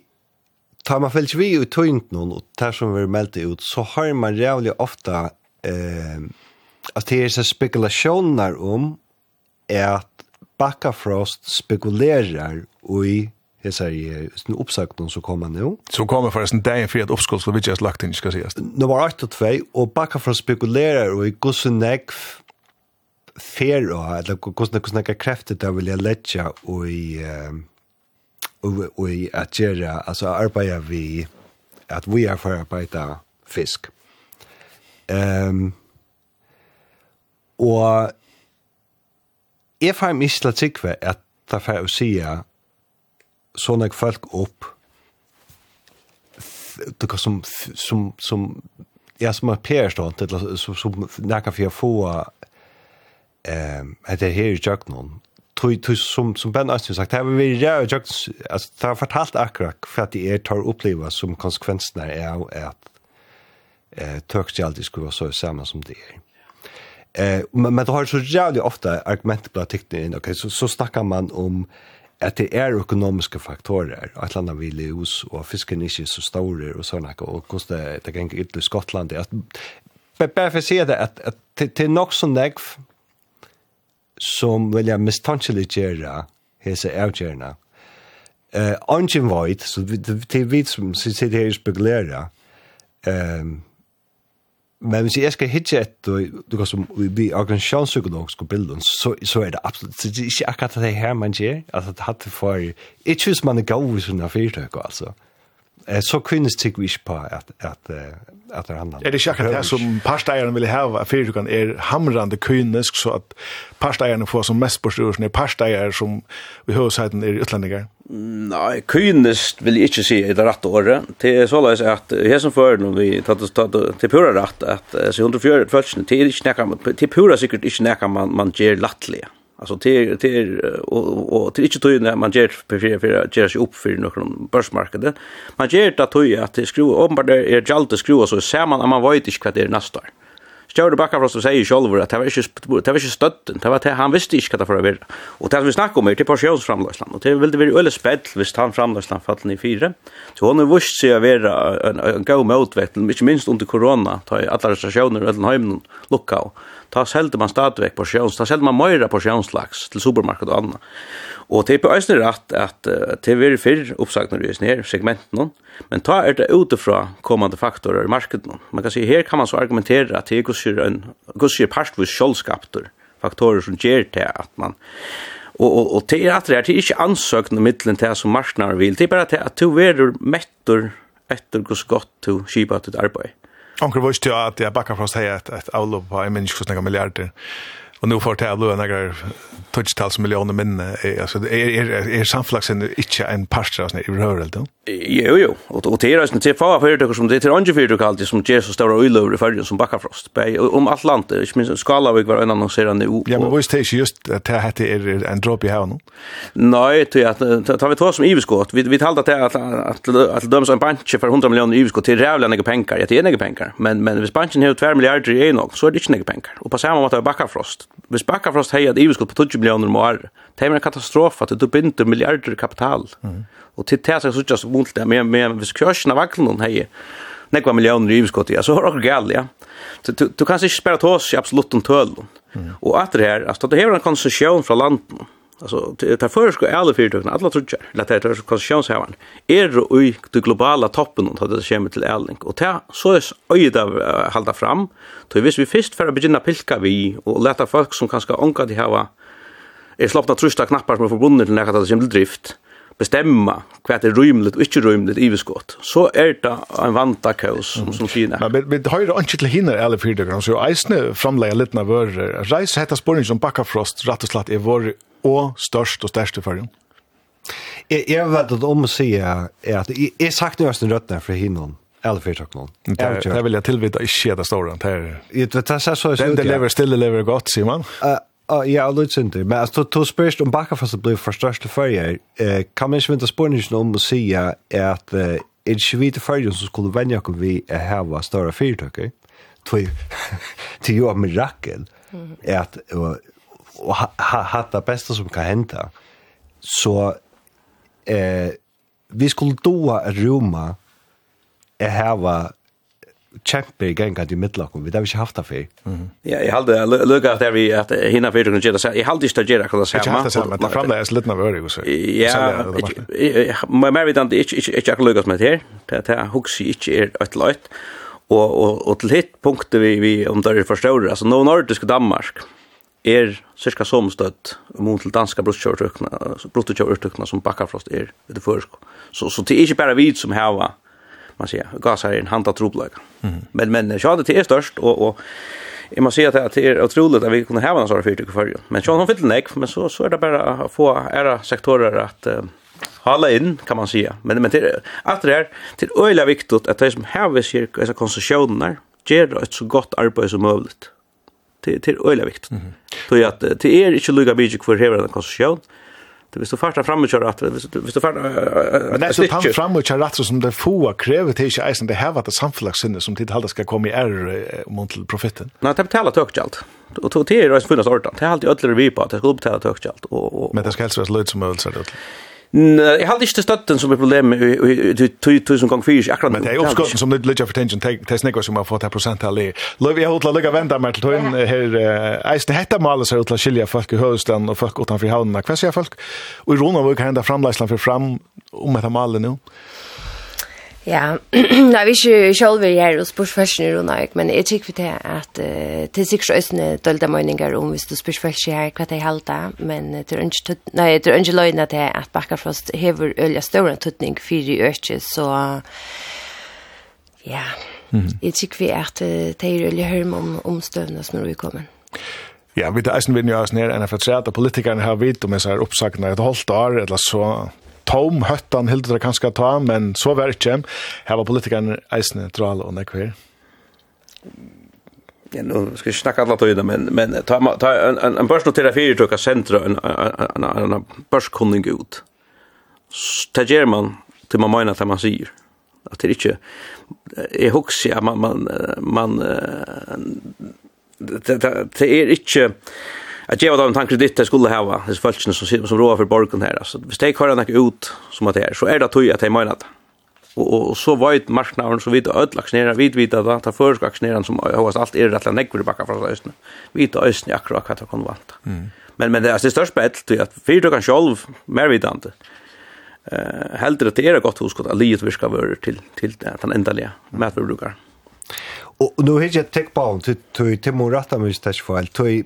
tar man fällt vi ut tunt någon och tar som vi meldt ut så har man jävligt ofta eh at det er så spekulasjoner om at Bakkafrost spekulerar i hesa i sin uppsakten som kommer nu. Som kommer förresten dagen för att uppskott för just lagt in ska sägas. Nu var 8 och 2 och Bakkafrost spekulerar i Gusenegg fer och eller Gusenegg Gusenegg krafter där vill jag lägga och i och i att göra alltså arbeta vi att vi är för arbeta fisk. Ehm um, Og jeg får mig til å tykke at det får jeg si sånne folk opp det som som som ja som er perstånd eller som som nærkene for å få ehm att det här är jag någon tror tror som som Ben Austin sagt här vi ja jag alltså det har fortalt akkurat för att det är tar uppleva som konsekvenserna er at eh tökst alltid skulle vara så samma som det är. Eh, men, men det har så jävligt ofta argument på tekniken. Okay, så, så snackar man om att det är ekonomiska faktorer. Att landa vill i och fisken inte så stor och såna Och kostar det, det kan inte i Skottland. Att, bara för att det, att, att det, nog så som vill jag misstankeligt göra hese avgjerna. Eh, uh, ungen void, så det vi som sitter her spekulerer, ehm Men hvis jeg skal hitje et, og du kan som vi organisasjonspsykologiske bilden, så, så er det absolutt, det er ikke akkurat det her man gjør, at det hadde for, ikke hvis man er gav i sånne fyrtøk, altså. Mm så kvinnes tikk vi ikke på at, at, at det handler. Er det ikke akkurat det som parsteierne vil ha av fyrtjukan er hamrande kvinnesk, så at parsteierne får som mest bortstyrelsen er parsteier som vi i høvdsheiten er utlendinger? Nei, kvinnesk vil jeg ikke si i det rette året. Det er såleis at her som før, når vi tatt til pura rett, at 140 følelsene, det er ikke nekka, det er pura sikkert ikke nekka man, man gjør lattlige. Alltså till till och och till inte tog när man ger för för ger sig upp för någon börsmarknad. Man ger det att tog att det skruva om bara det är jalt att skruva så ser man att man vet inte vad det är nästa år. Stjörde backar från som säger själv att det var ikki det var var det han visste inte vad det var. Och det vi snackar om är till pensionsframlösland. Och det vill det bli öle späll visst han framlösland fallen i 4. Så hon har visst sig att vara en, en god motvätt, minst under corona. Ta allar þessar sjónir alla hemmen lukka ta seldi man på porsjons, ta seldi man meira porsjonslags til supermarked og anna. Og det er på æsne rett at det er fyrr oppsagnar i ned segmenten, men ta er det utifra kommande faktorer i markedet. Man kan si, her kan man så argumentera at det er gusir, en, gusir parstvis sjålskapter, faktorer som gjer til at man Og og og det er at det er ikkje ansøkn om middelen til som marknaden vil. Det er bare at du verur mettur etter hvordan godt to skipa til arbeid. Onkel var ju att jag backar frost här et, et avlopp på en människa snäga miljarder. Och nu får det lön några touchtals miljoner men alltså det är är samflaxen inte en pastor sån i rörelse då. Jo, jo. Og, og det er eisen til fag fyrtøkker som det er til andre fyrtøkker alltid som gjør så større øyløver i fyrtøkker som bakkafrost. Om alt landet, ikke minst Skalavik var en annonserende u. Ja, men hva er det just at det heter er en dropp i havn? Nei, det tar vi tva som iviskått. Vi, vi talte at det dømes en bansje for 100 millioner iviskått til rævla nege penger. Ja, det er nege penger. Men, men hvis bansjen har 2 milliarder i en så er det ikke nege penger. Og på samme måte er bakkafrost. Hvis bakkafrost har et iviskått på 20 millioner om året, det er en katastrofa til du binder milliarder kapital. Mm. Och till tæs er så vondt det, men, vis kursen av vaklen hej. Nej vad millioner i utskott, ja, så har det galt, ja. Så du, du kan ikke spara tås i absolut om tølen. Mm. Och att det här, alltså det hever en konsesjon från landet. alltså det här förskå alla fyrtökna alla trutcher eller det här konsumtionshävaren är det i det globala toppen och det kommer till ärling och det så är öjda av hålla fram då visst vi först för att börja pilka vi och lätta folk som kanske ångar de här är sloppna trusta knappar som är förbundna till nära det som drift bestemma hva er är rymligt och inte rymligt i viskott. Så er det en vanta kaos som som fina. Men vi har jo ikke til hinner alle fyra gånger så eisne framlägga litt av vår reis heter spåren som bakkafrost, rett og slett, er vår og størst og störst för den. Jeg, jag vet at om säga är jeg, jeg sagt noe som rötna för hinnon. Alla fyra gånger. Det vil jeg tillvita ikke skeda stora. Det tar så. Den lever still lever gott Simon ja, lutsinter. Men alltså då spörst om Backafast blev förstörst för jag. Eh kan man inte vänta spårningen om att säga att är det svite förjun som skulle vänja kom vi här var större fyrtök. Två till ju mirakel. Är att och det bästa som kan hända. Så eh vi skulle då roma är här var kjempe i gang i midtlakken, vi har ikke haft det før. Ja, jeg halde, lukka at vi, at hinna fyrir kunne gjøre det, jeg halde ikke til gjøre akkurat det samme. Ikke haft det samme, det er fremdeles litt av øyre, så. Ja, mer vidant, ikke akkurat lukka som det her, det er hukse ikke er et løyt, og, til hitt punktet vi, vi om det er forstår, altså nå nordiske Danmark, er cirka som støtt mot til danska bruttkjøvertøkna, som bakkafrost er, det først. Så, så det er ikke bare vi som hever, man säger gasar en handa troblöka. Mm. Men men jag det är störst och och Jag måste säga att det är otroligt att vi kunde ha en sån här fyrtryck för Men så har de fyllt en men så, så är det bara att få era sektorer att uh, hålla in kan man säga. Men, men till, allt det här, det är öjliga viktigt att de som har cirka dessa koncessioner gör ett så gott arbete som möjligt. Det, det är öjliga viktigt. Mm. Så att det är inte lika mycket för att ha en koncession, Hvis du fartar fram och kjører at, Visst du, fartar Men det är så fram och kjører at, som det få kräver till sig isen det hever at samfunnslagssinne som tid halda ska komma i är om profeten. Nej, Nei, det betaler allt. Och tog till det finnes ordan. Det har alltid ødler vi på att det ska betala tøkkjalt. Men det ska helst vara lite som øvelser det Jeg hadde ikke støtten som er problemet i 2000 ganger fyrs akkurat. Men det er oppskotten som litt litt av attention, det er snikker som har fått her prosentall i. Løy, jeg har utla lukka venda meg til tøyen her, eisen hetta maler seg utla skilja folk i høyestland og folk utanfri havnene. Hva sier folk? Og i Rona var ikke henda framleisland for fram om dette maler nå? Ja, nei, vi ikke selv er her og spørs først når hun men jeg tykker til at uh, til sikkert østene dølde meninger om hvis du spørs først her hva det er halda, men det er ikke, nei, det er ikke løgnet til at Bakkafrost hever øye større tøtning for i øke, så ja, jeg tykker vi at uh, det er øye høyre om, om støvnene som er ukommen. Ja, vi tar eisen vinner jo oss ned enn for at politikerne har vidt om jeg disse oppsakene et halvt år, eller så tom høttan hilde det kanskje ta, men så var det ikke. Her var politikeren eisende drale og nekver. Ja, nu ska vi snacka alla tiden, men, men ta, ta en, en, en börsnoterad fyrirtöka centra, en, en, en, en börskunning ut. Det ger man till man menar det man säger. Att det inte är huxig, man, man, man, det, det, det är inte att ge dem tankar ditt det skulle ha det fältsen som som råa för borgen här alltså hvis det kör något ut som att det är så är det att jag tar menat och och så var ju marknaden så vid ödlaxnera vid vid att ta förskaxneran som har allt är rätt lägg för backa från östen vid östen jag akkurat vad kan vant men men det är det största bett till att fyra kan själv mer vidande eh helt det är gott hos att livet till vörur til til den endalige brukar Och nu hevur jag tek på till till till morata med stash for alt. till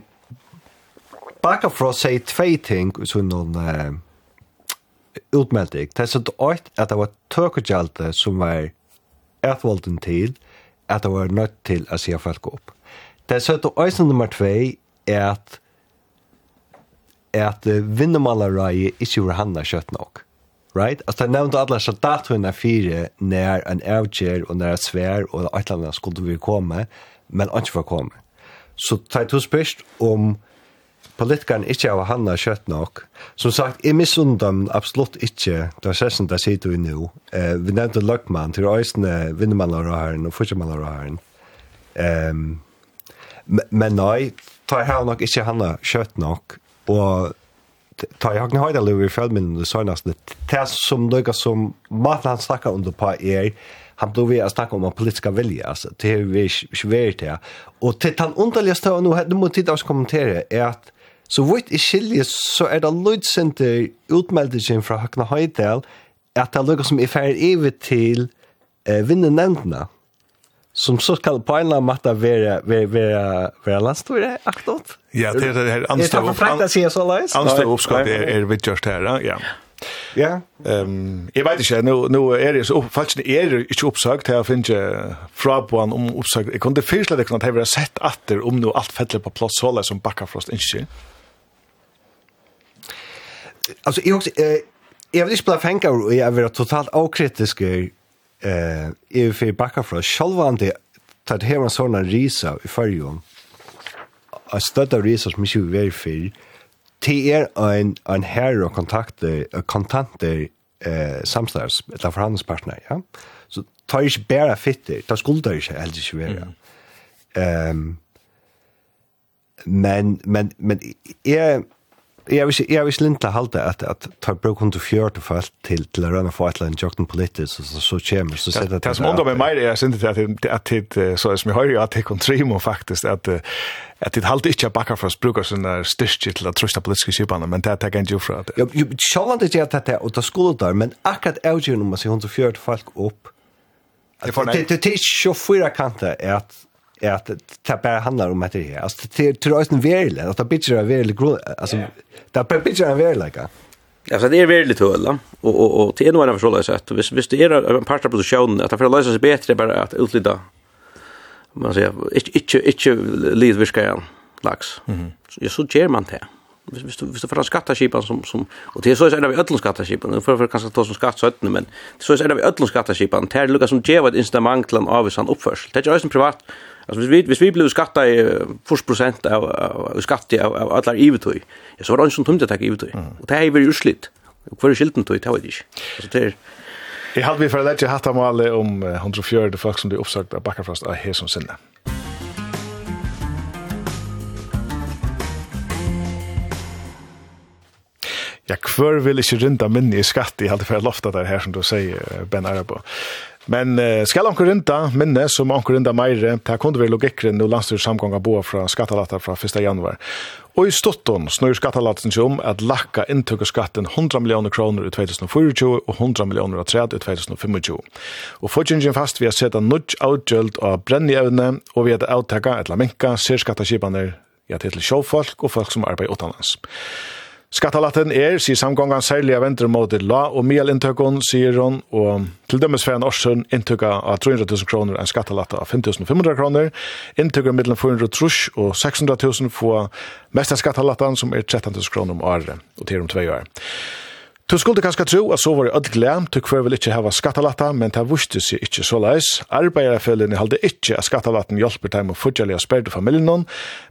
for å si tvei ting i sånn noen uh, utmelding. Det er så døyt at det var tøkegjaldet som var etvolden til at det var nødt til å si folk opp. Det er så døyt nummer tvei er at at uh, vinnemallarai ikke var hanna kjøtt nok. Right? Altså, jeg nevnte alle soldatene fire når en avgjør og når en svær og et eller annet skulle vi komme, men ikke for å komme. Så tar jeg to spørst om politikeren ikke har henne kjøtt nok. Som sagt, jeg misunner dem absolutt ikke, det er session der sitter vi nå. Eh, vi nevnte Løkman til Øysene, vinnermannlæreren og fortjemannlæreren. Um, men nei, tar jeg nok ikke henne kjøtt nok, og tar jeg ikke høyde lov i følminnen det søgneste. Det som løyga som maten han snakker under på er, han då vi snacka om en politiska vilja alltså det är vi svårt det och till han underliga stå nu hade mot tid att kommentera är att Så vitt i skilje så er det løydsinter utmeldingen fra Høkna Høydal at det er lykke som er ferdig evig til eh, vinnenevndene som så skal på en eller annen måte være, være, være, være landstore aktivt. Ja, det er det her anstå opp. Er det så løs? Anstå er, er vidt her, ja. Ja. Ehm, jeg vet ikke, nu, nu er det så, faktisk er det ikke oppsøkt, her finner jeg fra på han om oppsøkt. Jeg kunne fyrst det kunne at jeg ville sett atter om nu alt fettelig på plass så som Bakkafrost ikke. Ja alltså jag också eh jag vill inte spela fänga och jag vill totalt okritisk eh är för backa från. Själva det tar det sån såna risa i förjon. a stöttar risa som mycket very fair till er en en herre och kontakter kontanter eh samstars eller förhandlingspartner ja. Så tar ju bara fitter tar skuldar ju helt ju vara ehm men men men är jag vill jag vill linta halta at at ta bruk under fjärde fast til till rena för ett land joggen politiskt så så så kommer så sätter det. Det som undrar mig mer är synd at at at så som jag hör ju att det kontrimo faktisk at at det halt inte for för brukar såna styrke til att trösta politiske skipan men det tar inte jo fra det. Jo ju skallan det är att det og det skulle der men akkurat är ju nummer 104 folk opp. Det det det er ju fyra kanter är att är att det bara handlar om det här. Alltså det är ju en verklig, att det bitchar en verklig grund. Alltså det är bitchar en verklig. Alltså det är verkligt höll och och och till en annan förståelse så att visst visst är en part av produktionen att det för lösa sig bättre bara att utlida man säger inte inte inte lidviska lax. Mhm. Jag så ger man det hvis hvis du hvis du får skattaskipan som som och det är så är det vi öllum skattaskipan nu får för kanske ta som skatt så men det så är det vi öllum skattaskipan det lukar som ger vad instrument till en avvisan uppförsel det är ju en privat Alltså hvis vi hvis vi blev skatta i 40 av, av skatt av, av alla ivetøy. Ja, så var det ingen som tømte tak ivetøy. Og det er veldig uslitt. Og hver skilten tøy, det var det ikke. Altså det er Jeg hadde vi for å lette hatt av alle om 140 folk som blir oppsagt av Bakkafrost av Hesom Sinne. Ja, hver vil ikke rinda minni i skatt i halde for lofta der her som du sier, Ben Arabo. Men uh, skal anker rinda minne som anker rinda meire, det kunde vi være logikkeren og landstyrs samgånga boa fra skattalatta fra 1. januar. Og i stotton snur skattalatten seg om at lakka inntuk skatten 100 millioner kroner i 2024 og 100 millioner av træd i 2025. Og fortjengjen fast vi har sett en nudj avgjøld av brennjevne og vi har avtaka etla minka, ser skattaskipaner, ja, til sjåfolk og folk som arbeid utanlands. Skattalatten er, sier samgången særlig av venter mot la og miel inntøkken, sier hun, og til dømes for en årsøn inntøkka av 300 000 kroner en skattalatte av 5500 kroner, inntøkka middelen 400 trus og 600 000 for mest av skattalatten som er 13 000 kroner om året, og til om tve år. Du skulle kanskje tro at så var det ødel glem, du kvar vil ikke hava skattalatta, men det vurste seg ikke så leis. Arbeiderfellene halde ikke at skattalatten hjelper dem å fudgjelig og sperde familien,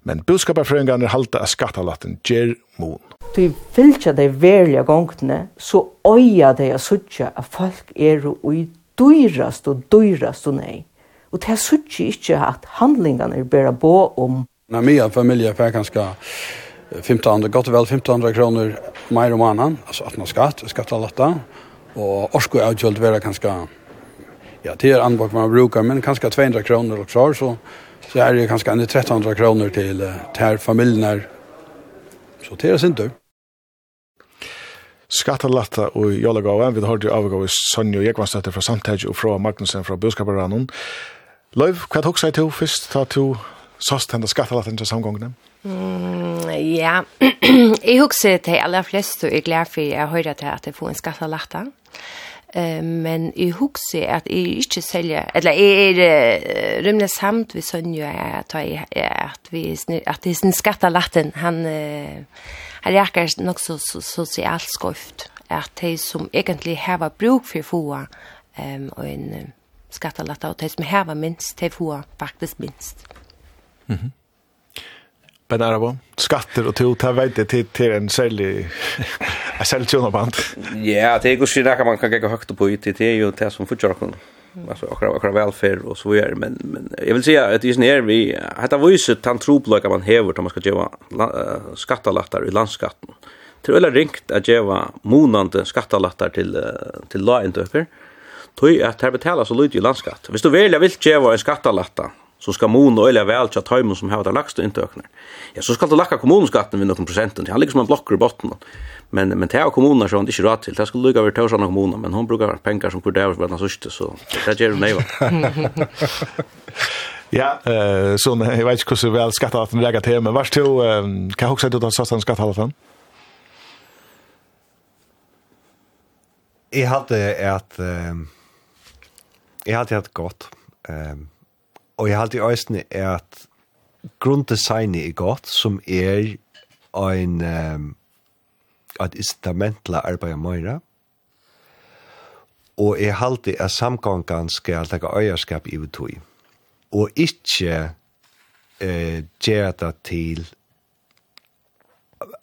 men budskaperfrøyngene halde at skattalatten gjør mon. Du vilja deg verlige gongtene, så øya deg a suttja at folk er og i dyrast og dyrast og nei. Og det suttja ikke at handlingene er bare på om. Når mye familie er kanskje 1500, gott og vel 1500 kroner mer om annan, altså 18 skatt, skattalatta, og orsko avgjølt vera kanskje, ja, det er anbok man brukar, men kanskje 200 kroner og så, så, så er det kanskje 1300 kroner til, til familien her, så det er sin tur. Skattalatta og Jolagava, vi har det avgå i Sonja Jekvanstøtter fra Samtæg og fra Magnussen fra Bøskaparranon. Løyv, hva er det også til først, da du sast henne skattalatten til samgångene? Ja. Mm, ja, jeg husker til alle flest, og jeg er glad for jeg hører til at jeg får en skattelagt. Uh, men jeg husker at jeg ikke selger, eller jeg er uh, rymlig samt ved Sønja, at, jeg, at, vi, at det er sin skattelatten, han, uh, han reker nok så, så sosialt skoft, at de som egentlig har bruk for få, um, og en uh, skattelatter, og de som har minst, de får faktisk minst. Mhm. Mm. Ben Arabo? Skatter och tog, det vet det till, till en sälj en säljtjona band. Ja, det är ju sådär man kan gå högt på ut, det är ju det som fortsätter kunna. Alltså, akra, akra välfärd och så vidare. Men, men jag vill säga att det är vi, detta var ju så tantroblöka man häver man ska ge uh, skattelattar i landskatten. Det eller väldigt ringt att göra monande skattelattar till, till lagendöker. Tog att det betalas så lite i landskatt. Hvis du väljer vill göra en skattalatta så ska mun och eller väl chat hem som har det lagst intäkterna. Ja, så ska du lacka kommunskatten med någon procenten. Han ligger som en blocker i botten. Men men det här kommunerna så inte rätt till. Det ska lugga över tusen kommuner, men hon brukar pengar som kvar där mellan sista så det ger ju nej va. Ja, eh så jag vet inte hur väl skatta att lägga till men vart till kan också också säga att skatta alla skatteavtalen. Jag hade att jag hade ett gott ehm og jeg halte i øyne er at grunndesignet er godt, som er ein um, at instrumentla arbeida meira. Og jeg halte at samgangan skal taka øyerskap i vitui. Og ikke eh gjøre det til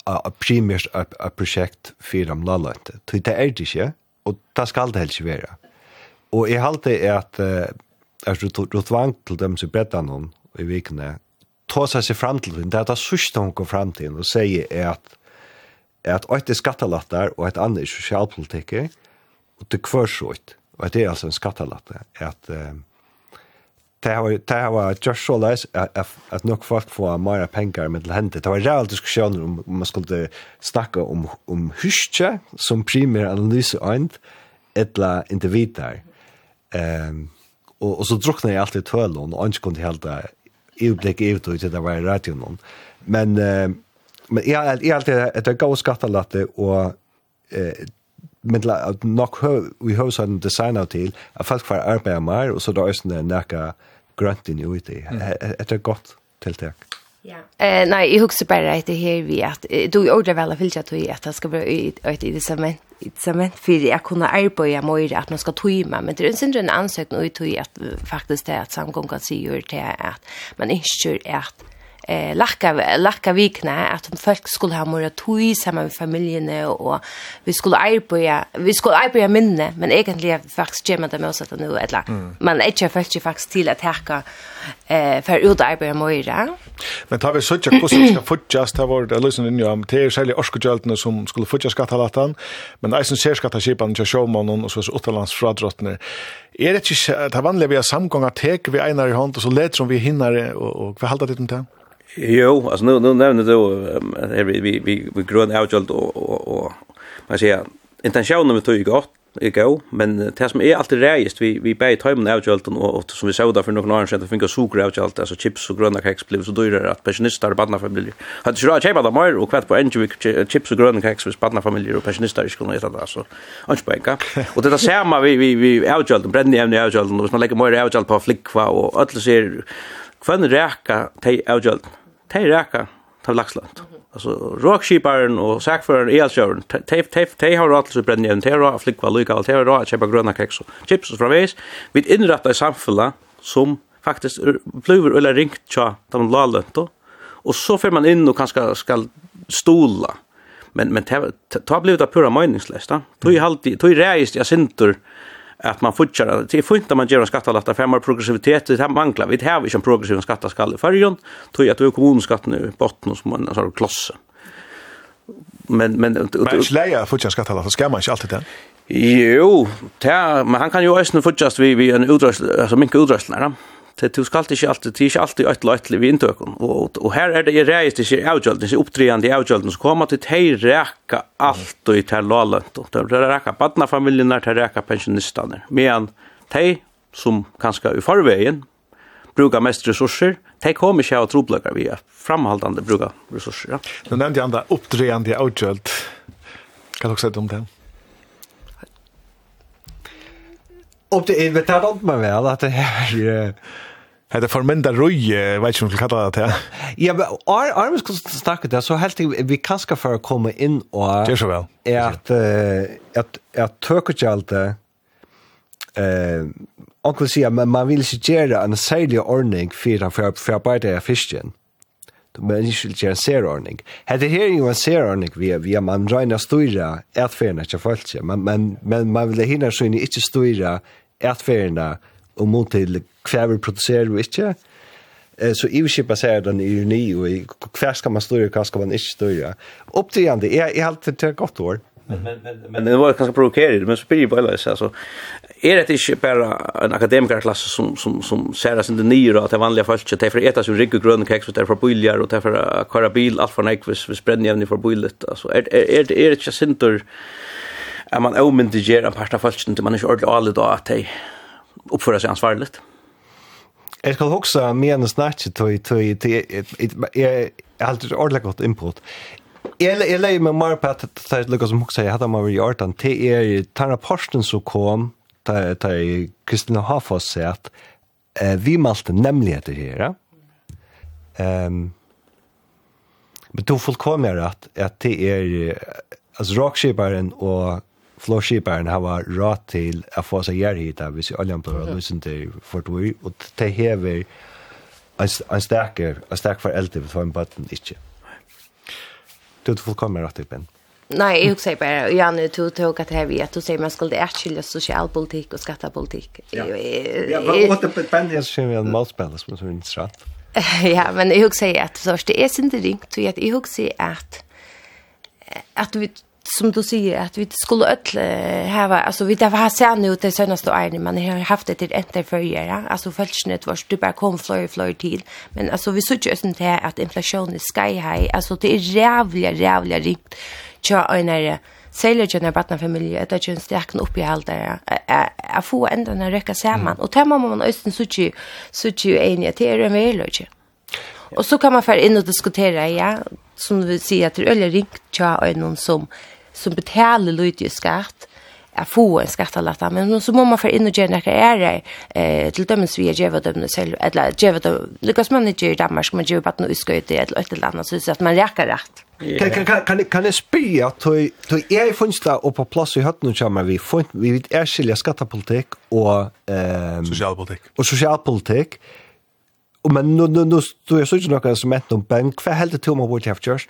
a, a primært a, prosjekt projekt fyrir am lallant. Det er det ikke, og det skal det helst være. vera. Og jeg halte at uh, er du tvang til dem som bedda noen i vikene, ta seg seg fram til det er det sørste hun går fram til og sier er at at et er skattelatter og et annet er sosialpolitikk og det kvør så ut. Og det er altså en skattelatter. At det har vært just så leis at nok folk får mer penger med til hendet. Det var real diskusjoner om, om man skulle snakke om, om huske som primær analyseøynd, etla individer. Um, Og, og så drukna jeg alltid tølen, og ikke kunne helt det øyeblikk i ut til det var i radioen. Men, uh, men jeg, jeg alltid at det gav skattelatte, og uh, men nok hø, vi har sånn design til, at folk får arbeid mer, og så da er det nækka grønt inn i uti. Mm. Det er godt tiltak. Ja. Eh nej, jag huxar bara att det här vi att du är ordentligt väl att jag att att det ska vara ett i det som incitament för att kunna arbeta mer att man ska tojma men det är inte en ansökan och i att faktiskt det att samgången kan se säger till att man inte är att eh lacka lacka vikna att folk skulle ha mer tui samman med familjen och vi skulle arbeta vi skulle arbeta minne men egentligen faktiskt gemma det med oss att nu eller mm. man är inte faktiskt faktiskt till att härka eh för ut arbeta mer men tar vi så tjocka kost ska futjast ta vart eller så nu am te själva orskjöltna som skulle futja skattalatan men eisen ser skattaskipan till showman och så så utlands fradrottner är det inte det vanliga vi har samgångar tek vi einar i hand och så lätt som vi hinner och, och vad håller det om det? Jo, alltså nu nu nämner du äh, vi vi vi, vi grön outjolt och och och man säger intentionen med tog gott är gå men det som är alltid rejäst vi vi bäj tajmen outjolt och, och som vi såg där för några år sedan fick socker outjolt alltså chips och gröna kex blev så dyrare att pensionister och barnfamiljer hade ju råd köpa dem mer och kvätt på en chips och gröna kex för barnfamiljer och pensionister skulle äta det alltså och bänka och det där samma vi vi vi outjolt brände ämne outjolt och man lägger mer outjolt på flickva och alla ser Kvann räka tej outjolten det er reka til laksland. Altså, råkskiparen og sækføreren i elsjøren, te har råd til å brenne igjen, har råd til å flikva lyka, har råd til å kjøpe grønne chips från framveis. Vi innrettar i samfulla som faktiskt bluver eller ringt tja de lalent då. Och så får man in och kanske ska stola. Men, men ta blivit det pura meningslöst då. Tog i alltid tog i reist, jag sinter, att man fortsätter det är fint att man gör en skattalatta för mer progressivitet det här manglar. Vi har vi som progressiv skattaskall för ju tror jag att det kommunskatt nu botten som en sån kloss men men men släja fortsätter skattalatta ska man inte alltid det Jo, men han kan ju också fortsätta vi vi en utrustning, alltså mycket utrustning, Det du skal ikke alltid, det er ikke alltid øtla øtla vi inntøkken. Og, og her er det i reist, det er avgjølden, det er oppdrivende i avgjølden, så kommer til å reka alt og til ter lalønt. Det er reka badnafamiliene, det er reka pensjonistene. Men de som kanskje i forveien brukar mest resurser, de kommer ikke av trobløkker via framhaldande bruka resurser. Ja. Du nevnte jo andre oppdrivende i avgjøld. Kan du også si om det? Och det är betalt åt mig väl att det här är det för Hetta roj, vet veit ikki um kallar det her. Ja, men ar arm skal snakka det, så helt vi kan ska för att komma in och Det är så väl. vel. att att at at allt eh onkel sier men man vill se gjøre en sälj ordning för för för arbeid av fisken. Du men ikke vil gjøre en særordning. Hette her ju en særordning via, via man regner styra etferdene til folk, men, men, men man vil hinne så inn ikke atferdene och mot till kväver producerar vi inte. Eh, så i vi ikke basere den i ironi och i hva skal man styre og hva skal man ikke styre. Opptidende, jeg, jeg har alltid til gott år. Men, men, men, det var ganska provocerande men så blir det bara så Alltså, är det inte bara en akademikerklass som, som, som ser sin inte nya att det vanliga folk det för äta så rygg och grön kex, och därför för och därför köra bil, allt för nekvis, vi spänner jävning för bullet Alltså, är, är, är, det inte sinter er man avmyndiger en part av falskene til man ikke ordentlig alle da at de oppfører seg ansvarlig. Jeg skal også mene snakket til jeg har alltid ordentlig godt input. Jeg, jeg leier meg mer på at det er noe som også jeg hadde med å gjøre den. Det er den rapporten som kom til Kristina Hafoss sier at vi malte nemlig etter her. Um, men då fullkommer at, at det er altså rockskiparen og flåskiparen har råd til å få seg gjerrhita hvis oljan blir løsen til for det, og det hever en sterker, en sterk for eldre for en bøtten ikke. Du er fullkommen rett i ben. Nei, jeg sier bare, ja, du tog at her vi, at du sier man skulle erkylde sosialpolitikk og skattepolitikk. Ja, ja men åtte ben er så vi en målspill som er interessant. Ja, men jeg sier at det er sin ringt, og jeg sier at at vi som du säger att vi skulle öll ha alltså vi där har sett nu det senaste året man har haft det till ett för ja. Alltså fältsnitt var du bara kom flöj flöj till men alltså vi såg ju sånt här att inflationen är sky high. Alltså det är jävla jävla rikt tja en Säljer ju när barnen familjer att ju en stark upp i allt där. Jag får ändå när räcka samman och tämma man östen så ju så ju en jag till en väl Och så kan man för in och diskutera ja. Som vi säger att det är öliga ringt tja och någon som som betaler lite skatt är få en skattelatta men så måste man för in och gärna kan är eh till dömens vi ger vad dömens själv eller ger vad Lucas manager i Danmark man ger bara nu ska ut det ett eller annat så att man räcker rätt kan kan kan kan det spy att du du är funnits där och på plats i hatten så man vi fun vi vet är skilja skattepolitik och ehm socialpolitik och socialpolitik men nu nu nu då är så inte något som ett om bank för helt det tomma vart jag körs.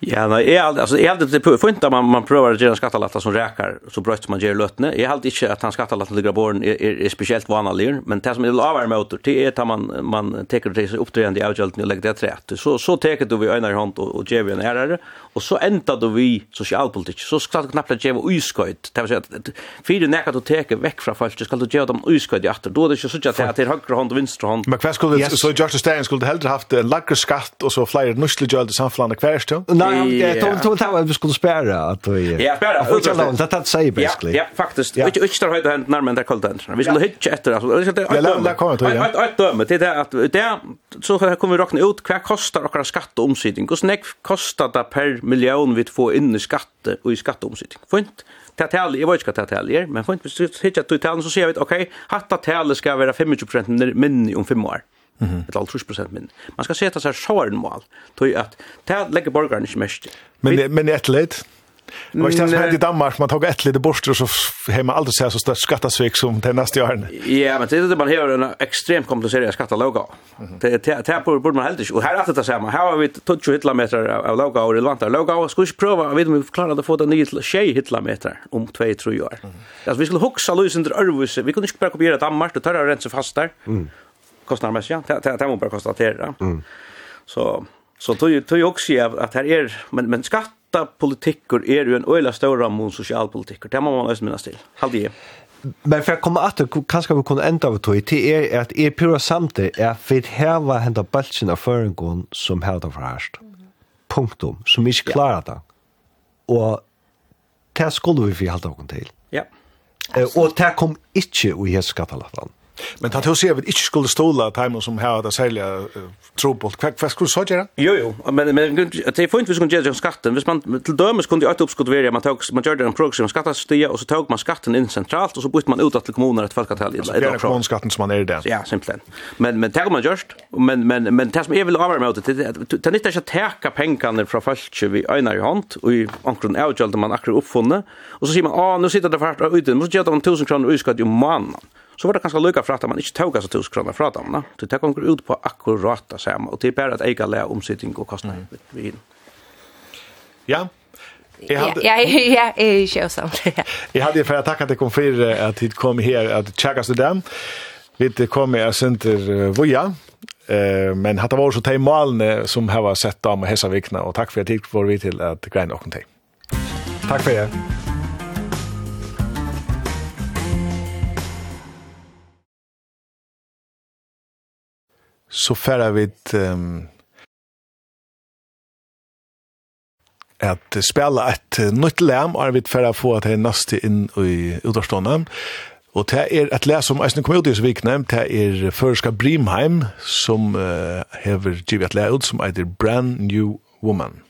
Ja, nej, är alltså är det det funta man man provar att göra skattalatta som räkar så bröts man ger lötne. Jag halt inte att han skattalatta ligger på är är speciellt vanlig, men det som är lavar motor det är att man man tar det sig uppträdande i avgälten och lägger det rätt. Så så tar du vi önar hand och ger vi en herre och så ändar då vi socialpolitik. Så ska det knappt ge uskojt. Det vill säga att för näka att ta veck från folk ska du ge dem uskojt efter. Då det är så att det är högra hand och vänstra hand. Men vad skulle då Josh Stein skulle hellre haft en lager skatt och så flyger nussle gjöld i samflande kvärs då. Nej, det tog tog tog att vi skulle spärra att vi Ja, spärra. Och så långt att säga basically. Ja, faktiskt. Och inte stå höjda hänt närmare där kallt händer. Vi skulle hitcha efter alltså. Jag ska ta. Ja, ett döme till det att det så kommer vi räkna ut vad kostar och skatt och omsättning. Hur snäck kostar det per miljon vi får in i skatt och i skatt och omsättning. Fint ta tal, jag vet inte vad ta tal är, men for ikke hittet till talen, så ser vi, ok, hatta talet ska vara 25% minni om 5 år. Mm -hmm. Eller 30 minne. Man skal seta seg sjåren mål, tog at det legger borgerne ikke mest. Men, men et leit? Det var ikke det som hände i Danmark, man tog ett lite bort och så har man aldrig sett så stort skattesvik som det nästa år. Ja, men det är det man har en extremt komplicerad skattelaga. Det här borde man helt inte. Och här är det samma. Här har vi 20 hitlameter av laga och relevanta laga. Och skulle inte pröva, jag vet om vi klarade att få den nya tjej hitlameter om 2-3 år. Alltså vi skulle huxa lösen till Örvus. Vi kunde inte bara kopiera Danmark, det tar jag rent så fast där kostnadsmässiga. Det det man bara konstatera. Mm. Så så tog ju tog ju också att här är men men skattapolitiker är ju en öjla stora mun socialpolitiker. Det man måste minnas till. Hade Men för att komma att kanske vi kunde ända över till är att är pura samtidigt är att vi har hända bulten av förengon som har det förhärst. Punktum. Som inte klarar det. Och det skulle vi förhålla oss till. Ja. Och det kom inte i hela skattelattan. Men tatt hos jeg vi ikke skulle stola timen som her at det særlig uh, trobolt. Hva, vad skulle du så gjøre? Jo, jo, men, men det er fint hvis man gjør det om skatten. Hvis man til dømes kunne gjøre oppskudd være, man, tog, man gjør det en progressiv skattestia, og så tog man skatten inn sentralt, og så bytte man ut til kommuner et folketall. Altså är kommunskatten som man er i det. Ja, simpelthen. Men, men det har man gjørst, men, men, men det som jeg vil avvære med det, det er nytt ikke å teka pengene fra folk vi øyner i hånd, og i omkring avgjørte man akkurat oppfunnet, og så sier man, ah, nå sitter det fært av uten, så gjør det om 1000 kroner utskatt i måneden så var det kanskje lykka for at man ikke tog seg tusen kroner fra dem. Det tar konger ut på akkurat det samme, og det er bare at jeg kan omsättning og kostnader. mm. ved. Ja, Jag hade ja, ja, ja, är sjösam. Jag hade för att tacka dig kom för att hit kom här att checka så där. Vi kom jag center voja. Eh men hade varit så tej malne som har sett dem hesa vikna och tack för att hit får vi till att grejen och någonting. Tack för det. så färra vi um, att spela ett nytt läm og vi att få att det er in i utårstående. Och det är ett läs som eisen kom ut i Svikne, det är Förska Brimheim, som uh, hever givet lær ut, som heter Brand New Woman.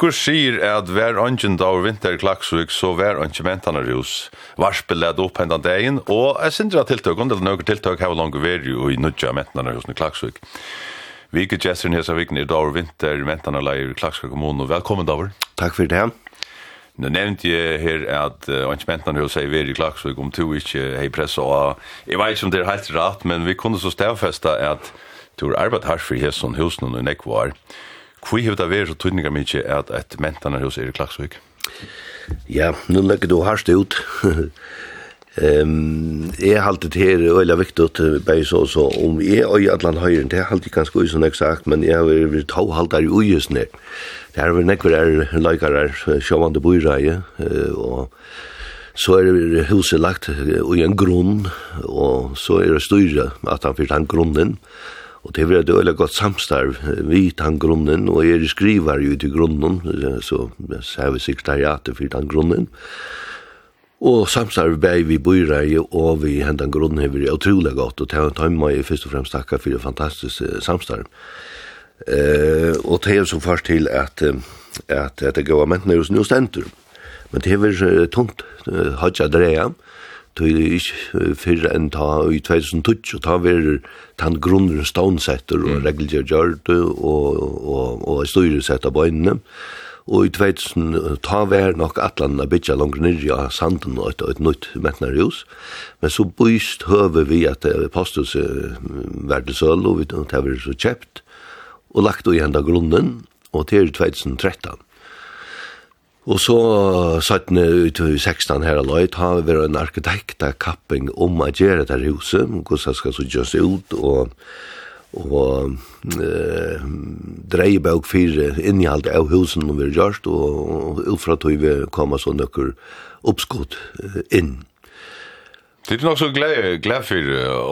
Onkur sier at hver ungen da over vinter klaksvik, så hver ongen mentane rus. Varspil led opp hendan dagen, og jeg synes at tiltøk, og det er noen tiltøk her langt veri jo i nudja mentane rus i klaksvik. Vi Vike Jesseren hesa vikne i dag over vinter mentane leir i klaksvik kommune, og velkommen da over. Takk for det. Nå nevnte jeg her at uh, ankementene hos jeg veri i Klaksvik om to ikke hei press og jeg vet ikke om det er helt rett, men vi kunne så stavfesta at du har arbeid her for hesson hos noen og nekvar. Uh, Hvor har det vært så tydninger mye at et mentene hos Erik i Klagsvik? Ja, nå legger du hardt ut. um, Ehm är haltet här och viktig viktigt bare så så om är och Atlant höjer det har halt jag som jeg sagt, men jeg har vært to halt där ju just nu. Det har vært några där likar där showande boiraje och så er huset lagt i en grunn, og så er det styra at han fyrt han grunnen, Eh Og det var et øyelig godt samstarv vi tan grunnen, og jeg skriver jo til grunnen, så jeg ser vi sekretariatet for tan grunnen. Og samstarv bei vi byrei og vi hentan grunnen hever er utrolig godt, og det har meg først og fremst takka for det fantastiske samstarv. Eh, og det er så først til at, at, at det gav mentene hos nu stendur. Men det hever tomt, hodja dreia, tog det ikke fyrre enn ta i 2012, og ta verer tan grunnen stånsetter og regelgjør gjørt og, og, og styresett av bøynene. Og i 2000 ta vær nok atlan a bytja langt nirri av sanden og et, et nytt metnarhus. Men så byst høver vi at posthuset verde søl og vi tar vi så kjept og lagt og enda grunnen og til 2013. Og så satt ni ut i 16 her løyt, har vi en arkitekta kapping om å gjøre det her huset, hvordan skal så gjøres ut, og, og e, dreie bøk fire innhjalt av husen når vi har gjort, og, ut fra tog vi komme så nøkker oppskott inn. Det är nog så glad glad för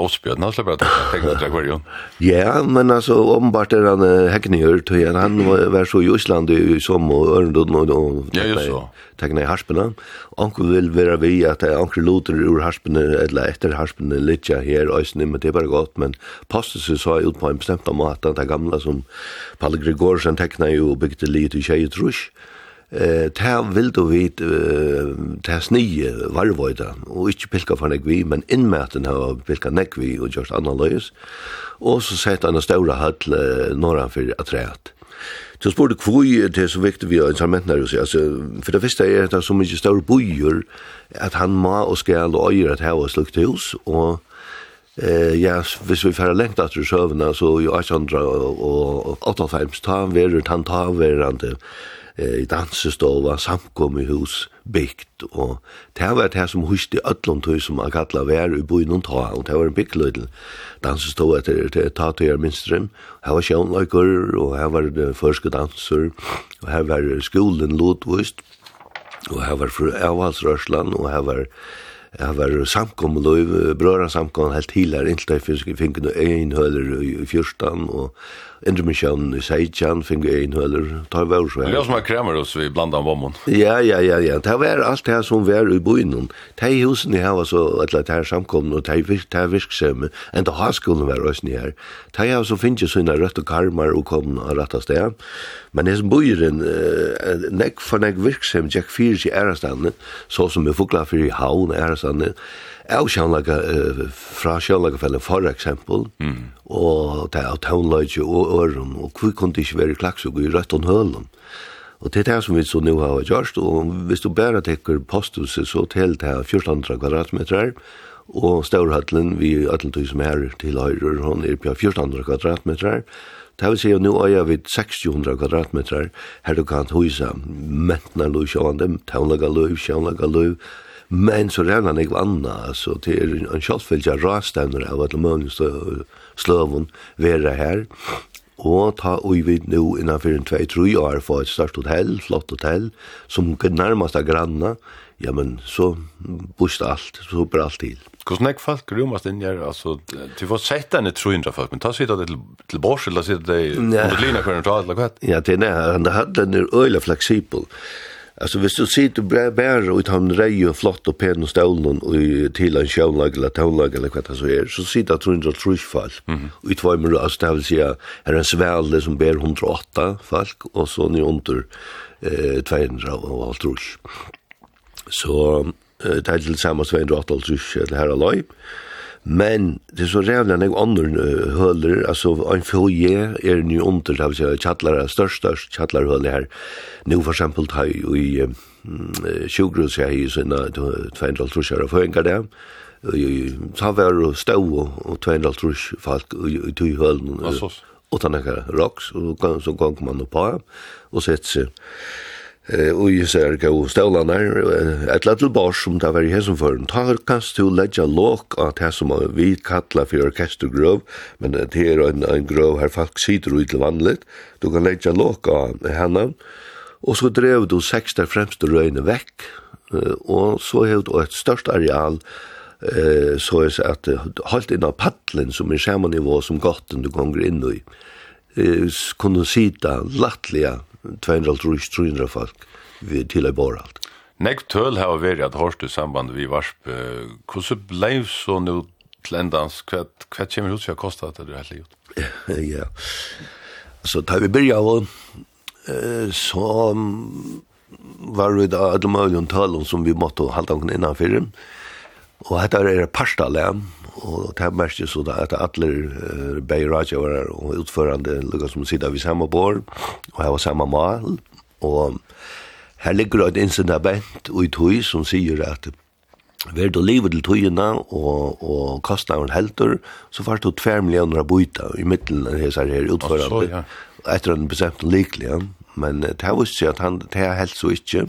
Osbjörn han släpper att tänka på ju. Ja, men alltså ombart är han häcknör till han han var så i Island i som och Örndon och Ja, just så. Tegna i Harspena. Onkel vill vara vi att onkel låter ur Harspena eller efter Harspena lite här ösn men det bara gott men pastor så så ut på en bestämd mat att det gamla som Palle Gregorsen tecknade ju och byggde lite i tjej trusch eh ta vil du vit eh ta snie varvoida og ikkje pilka for nek vi men innmaten har pilka nek vi og just analysis og så sett anna stóra hall norra for atræt Så spurte kvui det er så viktig vi har en sammentnare og altså, for det første er det så mye større bojer at han må og skal og øyre at hava slukt hus, og Eh ja, hvis vi fer lengt at sjøvna så jo 800 og 85 ta verur han ta verande i dansestova, samkom i hus, bygd, og det var det som husk i ötlund tog som man kallar vær i boi noen ta, og det var en byggløydel. Dansestova etter ta tog er minstrum, her var sjånløyker, og her var det første danser, og her var skolen lotvist, og her var fru avhalsrørslan, og her var Jeg var samkommet løyv, brøra samkommet helt hilar, inntil jeg fikk noen øynhøler i fyrstan, og intermission i Seidjan, fing finge ein høler, tar vi også her. Det er som er kremer oss vi blandan vommen. Ja, ja, ja, ja. Det var alt det som var i byen. De husen her var så, eller det her samkomne, og det er de virksomme, enn det har skolen var oss nye her. Det er så finnes jo sånne rødt og karmar og kom og rett av sted. Men det som byen, nek for nek virksom, tjekk fyrir i ærestandene, så som vi fugla for i havn ærestandene, av sjånlaga, fra sjånlaga for eksempel, mm. og det er tånløyge og øren, og hvor kunne det ikke være klaksug i rødt og hølen. Og det er det som vi så nå har gjort, og hvis du bare tekker posthuset, så til det er 1400 kvadratmeter, og Storhallen, vi ødeltøy som er til høyre, hun er på 1400 kvadratmeter, Det vil si at nå er jeg vidt 600 kvadratmeter her du kan husa mentna løy sjående, taunlaga løy, sjånlaga løy, Men så rævna ikke anna, altså, det er en kjallfylgja rastemner av at mønnes sløvun vera her. Og ta ui vid nu innanfor en 2-3 år for et størst hotell, flott hotell, som nærmast av granna, ja, men så bust alt, så bra alt til. Hvordan er folk rumast inn her, altså, du får sett denne 300 folk, men ta sitt det til, til bors, eller sitt det under lina kvarn og tal, eller hva? Ja, det er, han hadde den er øyla fleksibel. Alltså hvis du sitter bare bare tar en rei og flott og pen og stålen og til en sjøvnlag eller tånlag eller hva det så er, så sitter jeg trunner trusfall. Og i tvøymer du, altså det vil si er en svele som ber 108 folk, og så ni under eh, 200 og alt trus. Så eh, det er til sammen 208 trus eller her aløy. Eh, Men det er så rævlig enn jeg ånder høler, altså en fjoje er ny under, det vil si kjattlar er størst, størst kjattlar høler her. Nå for eksempel tar jeg i sjukgrus, jeg i sånne 200 trusjer av høyngar det, ta var og stå og 200 trusj folk i tog hølen, og tann ekkar roks, og så gong man på, og sett seg og i ser gau stålane, etla til bors som det var i hesen for, ta kast til ledja låk av det som vi kalla for orkestergrøv, men det er en, en grøv her folk sitter ut til vanligt, du kan ledja låk av henne, og så drev du seks der fremste røyne vekk, og så har du et størst areal, eh, så er det at holdt inn av paddelen som er samme nivå som gotten du konger inn i, eh, kunne sita lattliga 200-300 folk vi til ei bor alt. Nekv tøl har vært at hårst i samband vi varsp. Hvordan ble så nå til endans? Hva, kommer ut til å koste at det er helt livet? ja, så tar vi byrja av så var vi da alle mulige talen som vi måtte halte innanfor. Ja Og dette er parstalæm, og det mest så da at alle uh, var og utførande lukka som sitter ved samme bor og her var samme mal, og her ligger et incident og et høy som sier at Vær du livet til tøyina og, og kasta en helter, så får du tver millioner av bøyta i middelen av hese her utførende. Ja. Etter en bestemt likelig, ja. men det har vist seg at han, det har helt så ikke.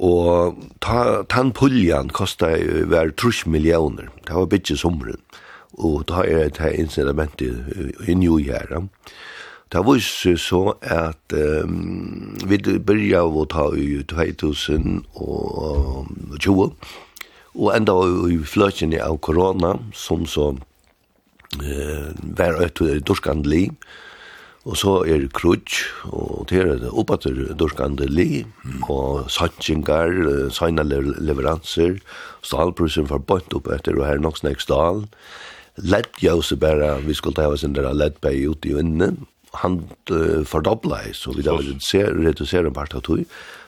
Og ta, tan puljan kosta var 30 millioner. Det var bitje somren. Og da er det her incitamentet i i Year. Det var så at um, vi byrja av å ta i 2020 og enda i fløtjene av korona som så eh, var et dorskandelig liv Og så er krutsk, og det er det oppater dorskande li, og satsingar, saina leveranser, stalprusen for bønt opp etter, og her nok snakk stal. Lett jause bare, vi skulle hava sin der lett bei ut i vinne, han uh, fordobla i, så vi da redusere en part av tog.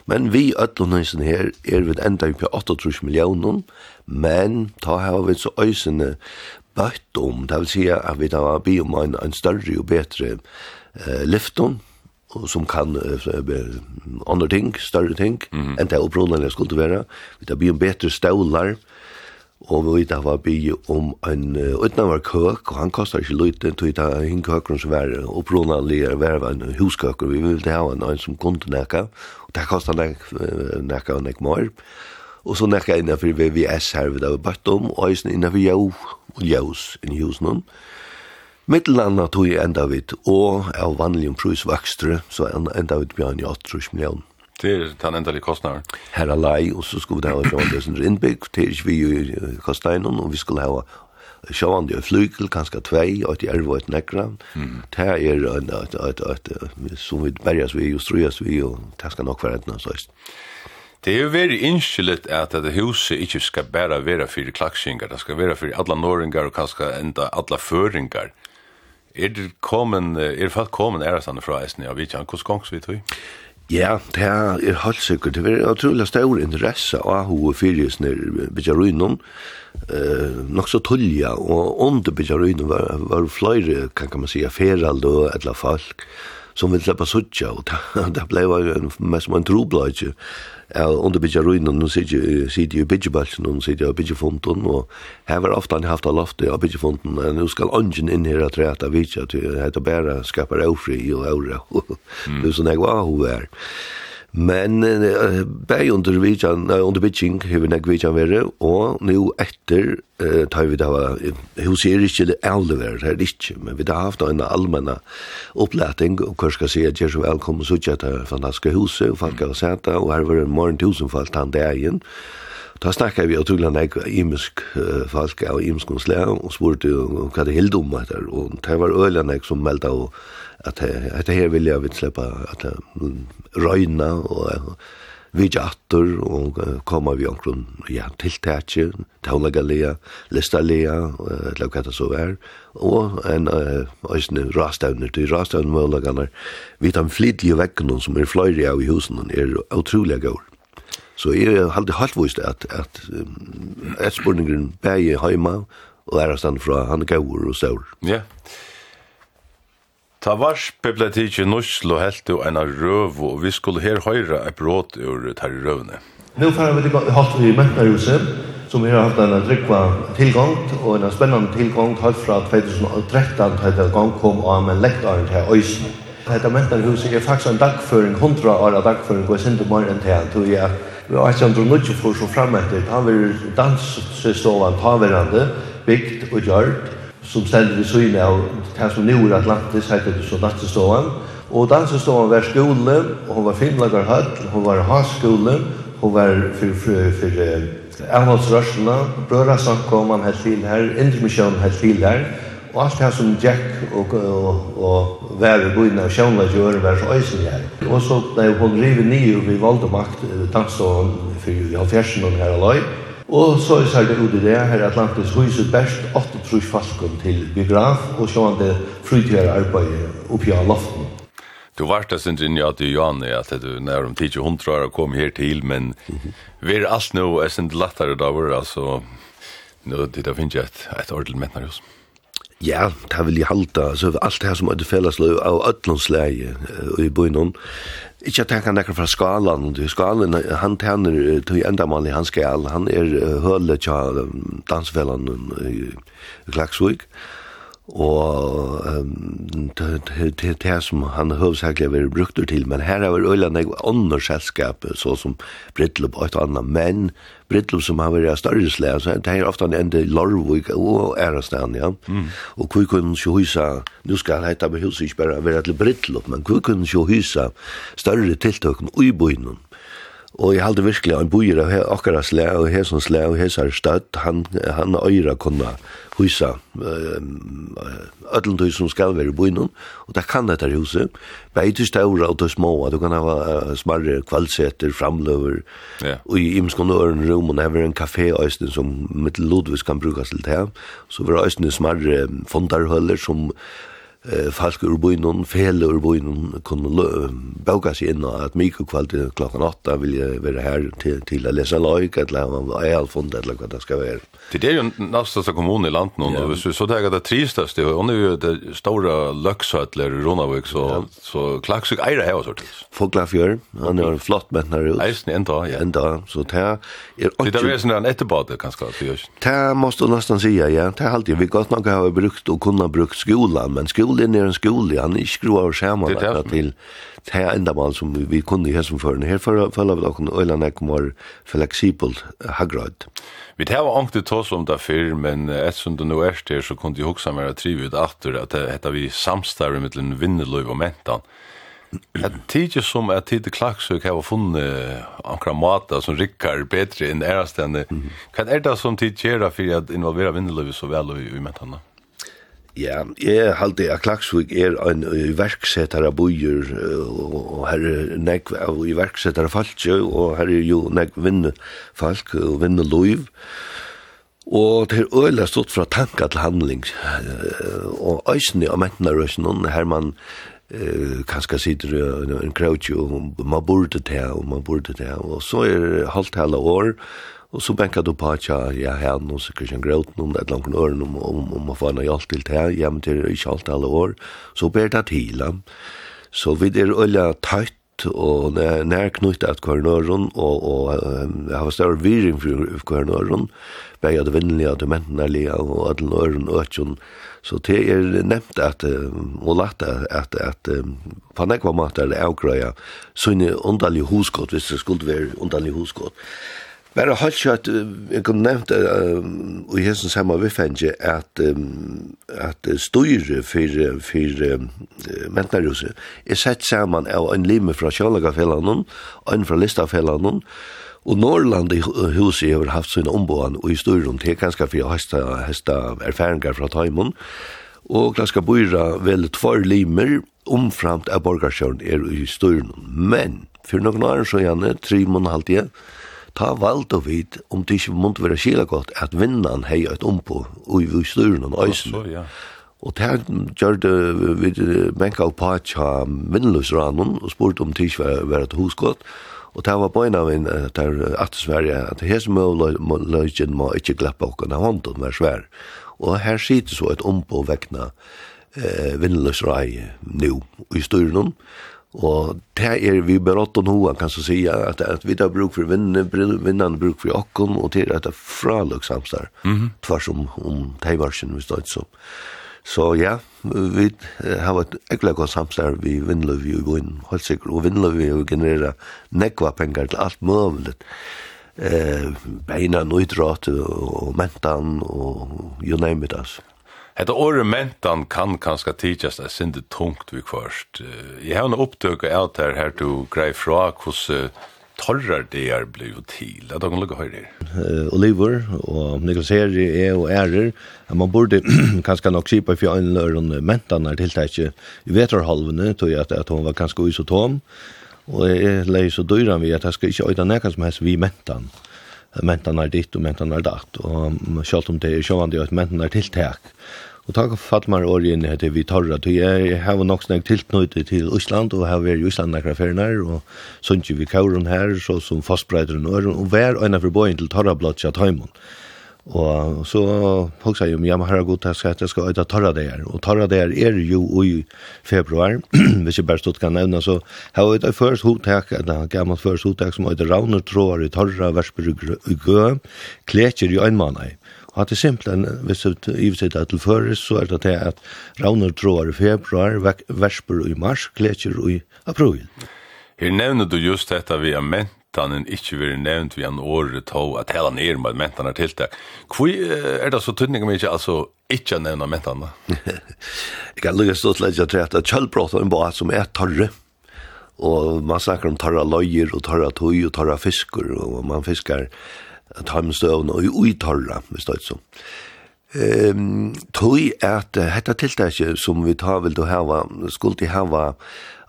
Men vi øtlundhøysen her er vi enda på 38 millioner, men ta har vi så øysene bøtt om, det vil si at vi da var bi om en, en større og bedre eh, lyfton, som kan uh, andre ting, større ting, mm -hmm. enn det opprunnelig skulle være. Vi tar by om bedre støvlar, og vi tar var by om en uh, utenfor køk, og han kostar ikke løyte, tog vi tar en køkron som er var opprunnelig, var en huskøkker, vi ville ha en, en som kunne nekka, og det kostar nek, nekka og nek mer. Og så nekka innenfor VVS her, vi tar vi om, og innenfor jo, og jøs, i husen, og Mittelanda tog jeg enda vidt, og av vanlig om prisvakstre, så enda vidt bjørn i 8 million. Det er den enda litt kostnader. Her er lei, og så skulle vi ha sjående som innbygg, det er ikke vi i Kasteinen, og vi skulle ha sjående flygel, kanskje tvei, og et jerv og et nekra. Det er en, et, et, et, som vi berges vi, og strøyes vi, og det skal nok være enda så Det er jo veldig innskillet at dette huset ikke skal bare være for klaksingar, det skal være for alle norringar og kanskje enda alle føringar. Er det kommen, er det folk kommen ærestanne fra Eisen, ja, vi kjenner, hvordan gongs vi tog? Ja, det er helt sikkert. Det er utrolig stor interesse av ho og fyringsene bytja eh, nok så tullja, og under bytja var, var flere, kan, man si, ferald og etla folk som vil slippe suttja, og det, det blei var en, mest som en trobladje, underbyggja ruinen, nu sitter jeg jo bidjebalsen, nu sitter jeg i bidjefonden, og her var ofta han haft av loftet av bidjefonden, men nu skal ongen inn her at reta vidtja, at jeg heter bare skapar ofri og aura, det er sånn jeg var hun er. Men uh, bei under vidjan, uh, under bitching hever nek vidjan vere og nu etter uh, tar vi dava hus er ikke det elver her ikke, men vi har haft en allmenna upplæting og hva skal si at jeg er så velkommen så so jetta fantastiske huset, og folk har sett det, og her var ein morgen tusen folk, han dagen. Da snakka vi og tugla nek imisk uh, folk og imisk og spurte hva det hilde om etter og det var øyla nek som meldte og at dette her vil jeg vil slippe at røyna og vi jatter og koma vi omkring ja, tiltakje, taulagalea, listalea, eller hva det så er, og en øysene rastavner til rastavner mølagene. Vi tar flitlige vekkene som er fløyre av i husen, er utrolig gaur. Så jeg har alltid halvvist at, at etspurningren bæg heima og er stand fra han gaur og saur. Ja, yeah. Ta vars i Nuslo helt jo en røv, og vi skulle her høyre et bråd ur tar i røvne. Nå får vi holdt halvt i Meknahuset, som vi har haft en drikva tilgang, og en spennende tilgang helt fra 2013, til det gang kom av med lektaren til Øysen. Dette Meknahuset er faktisk en dagføring, hundra år av dagføring, og sindre mer enn til, tror jeg. Vi har ikke andre nødvendig for så frem etter, ta vi dansstovan, ta hverandre, bygd og gjørt, som ställde i syne av det som nu er Atlantis heter det så natteståan. Og danseståan var skole, og hun var finlagar høll, hun var haskole, hun var for, for, for avholdsrørsene, brøra samkomman helt til her, intermisjonen helt til her, og alt det som Jack og, og, og, vær i byen av sjønlagjøren var så øysen her. Og så da hun river nye vi valgte makt, danseståan for i halvfjersen her og løy, Og så er det ut i det her Atlantis huset best 8 trus falken til biograf og sjående fritgjere arbeid oppi av loften. Du var det sin at til Johanne at du nær om tidsi hundra år kom her til, men vi er alt nå er sin lattare davar, altså, nå det finnes jeg et, et ordentlig mennar hos. Ja, det vil jeg halda, så alt det her som er det fellesløy av ødlundsleie i bøynon, ikke at jeg kan nekker fra skalan, du, skalan, han tæner til endamann i hans skal, han er høle tja dansfellan i Klagsvig, og det det som han huvudsakligen var brukt til, men her var Øyland jeg andre selskap, så som Brittlup og et annet, men Brittlup som har vært større slag, så det er ofte en ende i Lorvik og Ærestan, ja. Mm. Og hvor kunne ikke husa, nu skal hette med huset ikke bare være til Brittlup, men hvor kunne ikke husa større tiltøkken i byen, Og jeg halte virkelig en bojer av akkara slæ og hesson slæ og hæsar støtt, han, han øyra kunna husa ödlundøy som skal være i boinun, og det kan dette huset. Bei til ståra og til små, du kan ha smarre kvalseter, framløver, yeah. og i imskon øren rum, og hever en kafé øysten som mitt Lodvis kan brukas til det, så var øysten smarre fondarhøller som eh falsk ur byn fel ur byn kunnu bauka seg inn att miku kvalti klokka 8 vill jag vara här till till att läsa lojk eller vad är all fond eller vad det ska vara. Det är ju nästa kommun i landet någon och så så där det tristaste och nu det stora Luxhötler Ronavik så så klaxig eira här sort. Folklafjör han är en flott mätnare ut. Eisen ända ja ända så där er och det är sån ett bad kanske för just. Det måste nästan säga ja det har alltid vi gott nok har brukt och kunna brukt skolan men skolan skolen er en skole, han ikke skru av skjermen til det er enda mal som vi kunne i hessen for. Her føler vi dere øyne jeg mer fleksibelt hagrad. Vi tar var ångte tås om det før, men et som det nå er til, så kunne jeg huske meg trivet trive at det heter vi samstarve med en vinneløy og mentan. Det er tidlig som at tid klaksøk har funnet ankra mata som rikkar bedre enn ærastene. Hva er det som tid gjør for å involvere vinneløy så vel i mentana? Ja, jeg halte at Klaksvik er en verksetare bøyer, og her er nek av verksetare falsk, og her er jo nek vinne og vinne loiv. Og det er øyla stått fra tanka til handling, og eisen i amentarøysen, her man eh kanske sitter en crouch og man borde ta og man borde ta och så är halt hela år Og så benka du på at ja, her nå sikkert en grøt noen, et langt øren om, om, om å få en hjelp til det, ja, men det er ikke alt alle år, så ber det til ham. Så vi er øyla tøyt og nær nærknytt at hver nøren, og, og um, jeg har større viring for hver nøren, bare det vinnelige, det mennelige, og alle nøren økken. Så det er nevnt at, og lagt at, at, at på nekva måte er det avgrøya, så er det underlig hosgått, hvis det skulle være underlig hosgått. Bare holdt jo at, jeg kunne nevnt, og jeg som samme vifenge, at, at styre for, for Mentarhuset er sett sammen av en lime fra Kjallagafellene, en fra Listafellene, Og Norrland i huset har haft sine omboan og i styrum til ganske fyrir hesta, heste erfaringer fra Taimon. Og ganske bøyre vel tvær limer omframt av borgarsjøren er i styrum. Men, for noen år så gjerne, tre måneder halvtid ta valgt og vidt om det ikke måtte være skila godt at vinneren hei et ompo og vi styrer noen øysen. Oh, ja. Og det gjør det vi benka at ha vinnløsranen og spurte om det ikke var, var et husgått. Og det var på en av en der at Sverige at det her som er løgjen må ikke glappa okken av hånden var svær. Og her sitter så et ompo vekna eh, vinnløsrai nu i styrer noen. Og det er vi berått og noen kan så si at, at vi har bruk for vinne, vinnene bruk for okken, og til at det er fraløk samstår, mm -hmm. tvers om, om teivarsen vi står så. Så ja, vi har et ekkert godt samstår vi vinner vi i inn, helt sikkert, og vinner vi i generera nekva penger til alt mulig. Eh, beina nøydrat og mentan og you name it altså. Hetta ordet mentan kan kanska teachast a sindi tungt vi kvørst. Jeg har en upptøk av alt her her du grei fra hos torrar det er blei til. Det er noen lukka høyre. Oliver og negliseri er og ærer. Man burde kanska nok kipa fyrir øynløren mentan er tiltak i vetarhalvene, tog at, at hon var kanska isotom. Og jeg leis så dyran vi at jeg skal ikke øyda nekka som helst vi mentan mentan er ditt og mentan er datt, og selv om det er sjåvande at mentan er tiltak. Og takk for man er inn etter vi torra, til jeg har nok snakk tilknøyde til Ísland, og har vært i Ísland nekra ferner, og sunnkje vi kauren her, så som fastbreideren og vær øyne for bøyen til torra blått sjatt heimun. Og så hugsa jeg om, ja, men herre god, jeg skal, jeg skal øyda torra her. Og torra her er jo i februar, hvis jeg bare stått kan nevna, så har her øyda først hotek, en gammalt først hotek, som øyda rauner tråar i torra versper i gø, klekjer i øynmanai. Og at det simpelthen, hvis du ivsitt er til føres, så er det det at rauner tråar i februar, versper i mars, klekjer i april. Her nevner du just dette vi har ment mentanen ikkje veri nevnt vi an året to at hela nere med mentanen er tiltak. Hvor er det så tydning om ikkje altså ikkje nevna mentanen? Jeg kan lukka stått leidja til at kjølbrott er en båt som er torre. Og man snakkar om torra løyer og torra tøy og torra fiskur og man fiskar tarmstøvn og ui tarra, hvis det er sånn. Ehm tøy at hetta tiltaki sum vit hava vil du hava skuld i hava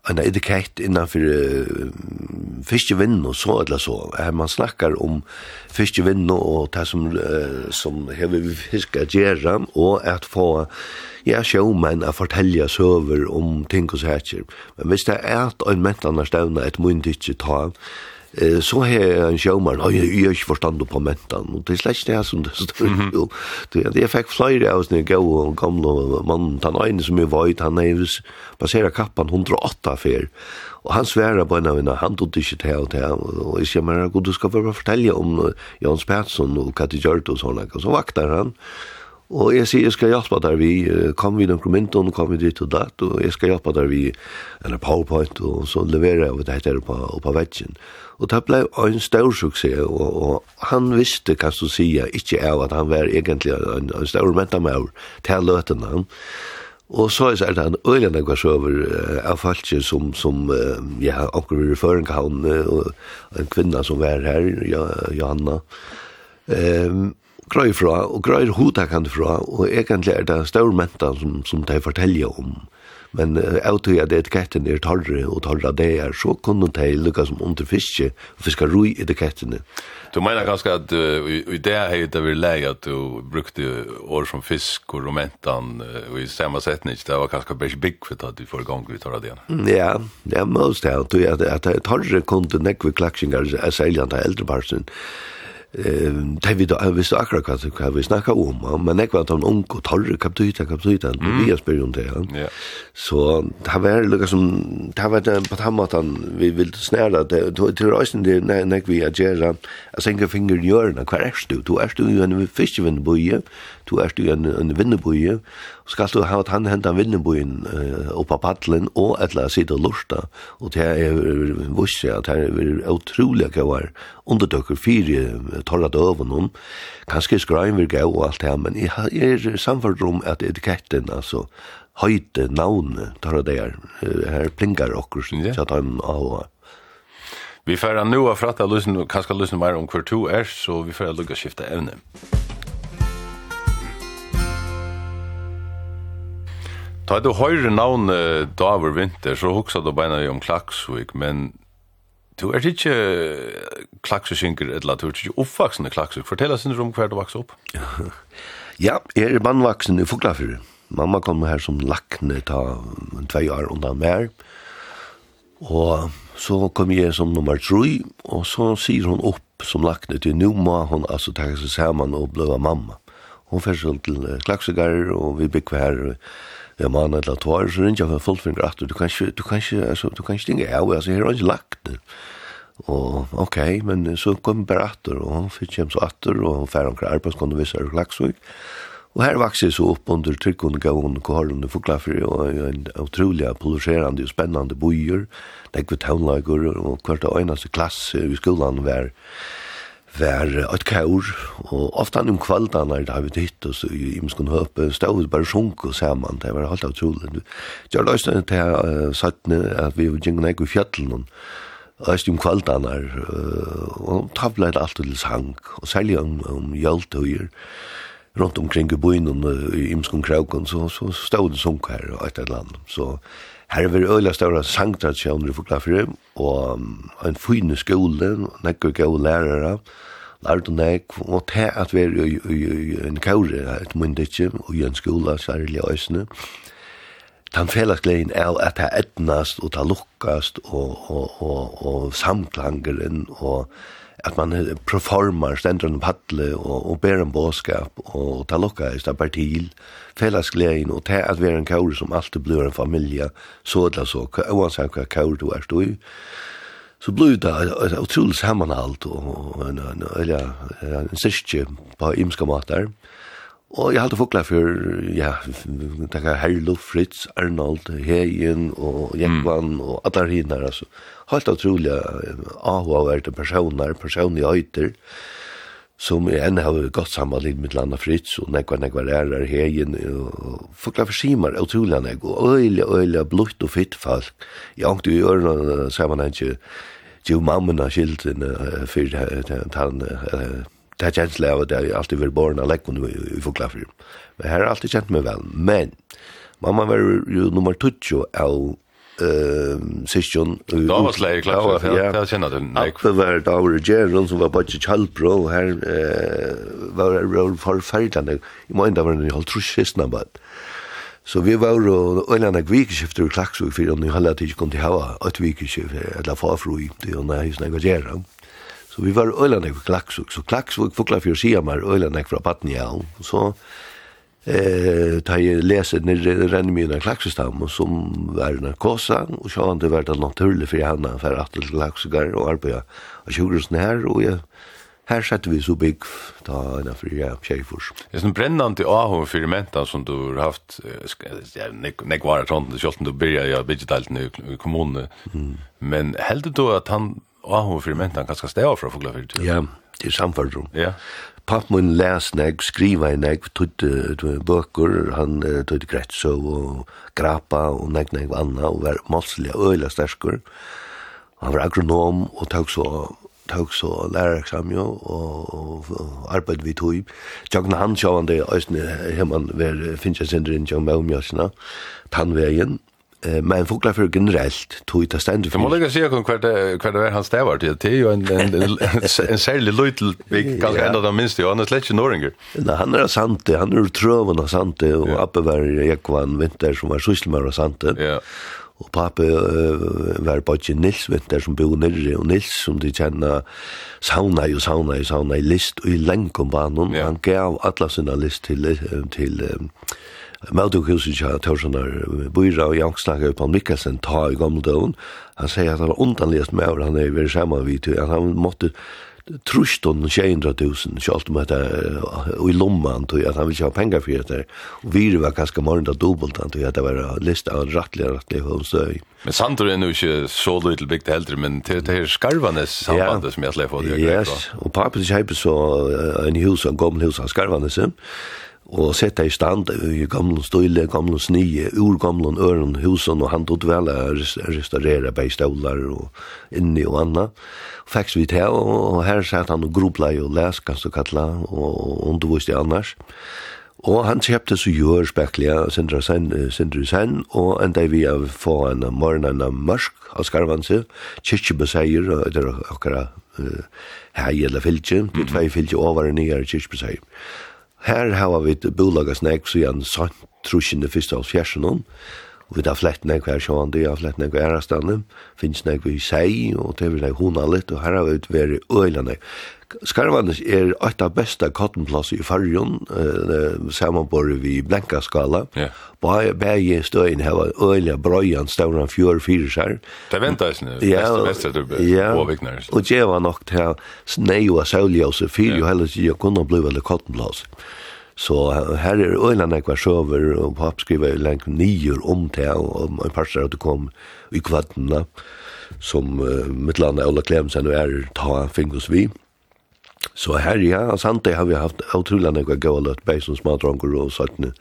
ein etikett innanfyri fiskevinn og så eller så. Man snakkar om fiskevinn og det som, som hever vi fisk gjerra, og at få ja, sjåmenn at fortelja søver om ting og sækker. Men hvis det er at en mentan er stevna et ta, Eh, så har en sjåmann, og jeg har ikke forstand på mentan, og det er slett det som det står jo. Jeg fikk flere av sånne gau og gamle mannen, han ene som jeg var han er baseret kappan. 108 fer, Og han sværa på en av henne, han tog ikke til og til, og jeg sier, men god, du skal bare fortelle om Jans Persson og hva de gjør det og sånne, og så vaktar han, og jeg sier, jeg skal hjelpe der vi, kom vi noen mynton, kom vi dit og datt, og jeg skal hjelpe der vi, en powerpoint, og så leverer jeg det her på, på veggen. Og det ble en stor suksess, og, og han visste, kan du si, ikke av at han var egentlig en, en stor mentamær til løten han. Og så er det en øyne jeg var over av folk som, som ja, akkurat i og en kvinne som var her, Johanna, um, grøy fra, og grøy hodet kan fra, og egentlig er det en stor mentan som, som de forteller om Men jeg tror at etikettene er torre og torre det er, så kunne de lukka som under fiske og fiske roi etikettene. Du mener ganske at uh, i det her er det vi leger at du brukte år som fisk og romentan og i samme setning, det var ganske bare bygg for at du får i gang vi torre det. Ja, det er most det at, tror at torre kunne nekve klaksingar, særlig an eldreparsen. Ehm tævi við við akkurat kat kan vi snakka um, men nekva tón ung og torr kaptuita kaptuita vi har spyrjum om det. Ja. Så det var lukka som, det var det på hammatan vi vil snæla det til reisen det nek vi agera. Eg synka finger i hjørna, kvar erstu, du erstu í einum en boye du er i en, en vinnebøye, skal du ha han henta vinnebøyen uh, opp av paddelen, og etla sitte og lorsta, og det er visse at det er utrolig gøyar undertøkker fire torra døven om, kanskje skrein vil gøy og alt det, men jeg er samfunnet om at etiketten, altså, høyte navne, tar det her, her plinkar okkur, så tar han av Vi får nu av fratta, kanskje lyssna mer om hver to er, så vi får lukka skifta evne. Ta du høyre navn Davor Vinter, så hoksa du beina om Klaksvik, men du er ikke Klaksvikinker, eller du er ikke oppvaksende Klaksvik. Fortell oss om hver du vokser opp. ja, jeg er mannvaksen i Fuglafyr. Mamma kom her som lakne ta tvei år undan mer. Og så kom jeg som nummer 3, og så sier hun opp som lakne til nu må hun altså takke seg sammen og bløve mamma. Hun fyrir til Klaksvikar, og vi bygg her, og Ja, man er til tår, så ringer jeg for fullfinger at du kan ikke, du kan ikke, altså, du kan ikke dinge av, altså, her er ikke lagt det. Og, ok, men så kom bare atter, og han fikk hjem så atter, og han færre omkring arbeidskånd og visser klagsvig. Og her vakser så opp under trykkene gav hun kohorene forklaffer, og en utrolig polarisjerende og spennende bojer, det er kvitt og hvert av øyneste klasse i skolen var, var et kaur, og ofte han om kvaldan er det har vi ditt, og så i imskon høpe, stod bare sjunk og saman, det var helt utrolig. Det var løsne til uh, sattne at vi var gjengene ikke i fjallen, og løsne om kvaldan er, og tavla er alt til sang, og særlig om, om hjeltøyer, rundt omkring i byen og i imskon kraukon, så, så stod det sjunk her og et eller annet, så Her er vi øyla større sangtradisjoner i Fuglafri, og en fine skole, nekker gode lærere, lærte nek, og til at vi er i en kaure, et myndigje, og i en skole, særlig øysene. Den fellesgleien er at det etnast, og det lukkast, og, og, og, og samklangeren, og at man performar stendur en paddle og, og ber en båskap og, ta lukka i stabbar til fellesglein og ta at vera en kaur som alltid blir en familie så eller så, oansett hva kaur du er stoi så blir det et utrolig sammanhalt og en, en, en, en, en, en, en, en, en, Og jeg halte fokla for, ja, takk er Herlo, Fritz, Arnold, Heien og Jekvann mm. og allar hinnar, altså. Helt utrolig ahuaverte personer, personlige høyter, som jeg enn har gått sammenlignet med landa Fritz og nekva nekva lærer Heien og fokla for simar, utrolig nek, og øyla, øyla, blutt og fitt folk. Jeg angt jo i man ikke, jo, mammen har skilt skiltene fyrir han, det er kjensle av at jeg alltid var born av lekkene i Foklafyr. Men her har alltid kjent meg vel. Men mamma var jo nummer 20 av eh session då var släge klart ja jag känner den nej för var då var Gerald som var på bro här eh var roll för fältande i mind var en helt truschis number Så vi var og øyne en vikeskifter i Klaksvig, for jeg hadde ikke kunnet hava et vikeskifter, eller farfru i det, og nei, jeg snakker. Så vi var øylandek for Klaksvuk, så Klaksvuk fukla fyrir sida mar øylandek fra Batnial, så eh ta jag läser när renner mig den klaxstam som var en kossa och så har det vart att naturligt för han för att till klaxgar och arbeta och sjukhusen här och jag Her satt vi så big ta en fri ja tjejfors. Det är en brennende ahu for menta som du har haft ja nek var det sånt det skulle du börja ja digitalt nu kommunen. Men helt du att han og hun fyrir mentan ganske steg fra Fuglafyrt. Ja, det er samfunnet. Ja. Papp mun les neg, skriva i neg, tutte bøkur, han tutte gretso og Grapa og neg neg vanna og var målselig og øyla sterskur. Han var agronom og tåg så tåg så lærereksamen jo, og, og, arbeid vi tog. Tjåkn han sjåvande, æsne, hemman, ver, finnes jeg sender inn tjång med omjøsina, tannvegen, men fuglar för generellt tog det ständigt. För måste lägga sig kon kvart det det han stävar till till ju en en en särlig liten big kan ändå det minst ju annars lätt norringer. Nej, han är sant, han är tröven och sant och uppe var jag kvar vinter som var sysselmör och sant. Ja. Och pappa var på ju Nils vinter som bor nere och Nils som de känner sauna ju sauna ju sauna i list och i länkom banan. Han gav alla sina list till till Møtukhuset til Torsunar Buira og Jank snakket på Mikkelsen ta i gamle døgn. Han sier at han var undanligast med over han er vært sammen vidt, at han måtte trust on 200.000 kjalt om det og i lomman tog at han vil ikke ha penger for det og vi var ganske morgen da dobbelt han tog at det var list av rattlige hos døy. Men Sandro er nu ikke så lydel bygd heldre men til det her skarvanes sambandet som jeg slef få det Yes, og papen kjeipe så en hus, en gammel hus av skarvanes og sette i stand i gamle støyle, gamle snye, ur gamle øren, husen, og han tog vel å restaurere bei støvlar og inni og anna. Fæks vi til, og her satt han og grobla og les, kan du kalla, og underviste annars. Og han kjøpte så gjør spekler, sindre Sen, sindre Sen, og enda vi av få en morgen en mørk av skarvanse, kyrkjebeseier, og det er akkurat hei eller fylkje, det er tvei fylkje over og nye kyrkjebeseier. Her har vi bolaget snakk, så gjerne sant, trusjende første av fjersen om, Og vi har flett nek hver sjåan, det har flett nek hver ærastanne, finnes nek vi sei, og det vil nek hona litt, og her har vi vært øyla nek. Skarvanes er eit av besta kottenplass i fargen, eh, samanbor vi Blenkaskala. Ja. Yeah. Bæge støyen heva øyla brøyan stavran fjør sær. Det venta eisne, ja, beste beste du ja, påviknar. Og djeva nok til snei og sauljause fyr, jo heller ikke kunne bliva det kattenplass. Ja Så her er øyne nekva sjøver, og papp skriver jo lengt nyer om til, og en par at du kom i kvattena, som uh, mittlanda Ola Klemsen og er ta fingos vi. Så her, ja, sant det har vi haft utrolig nekva gøy løtt, beis som smadronger og sattne,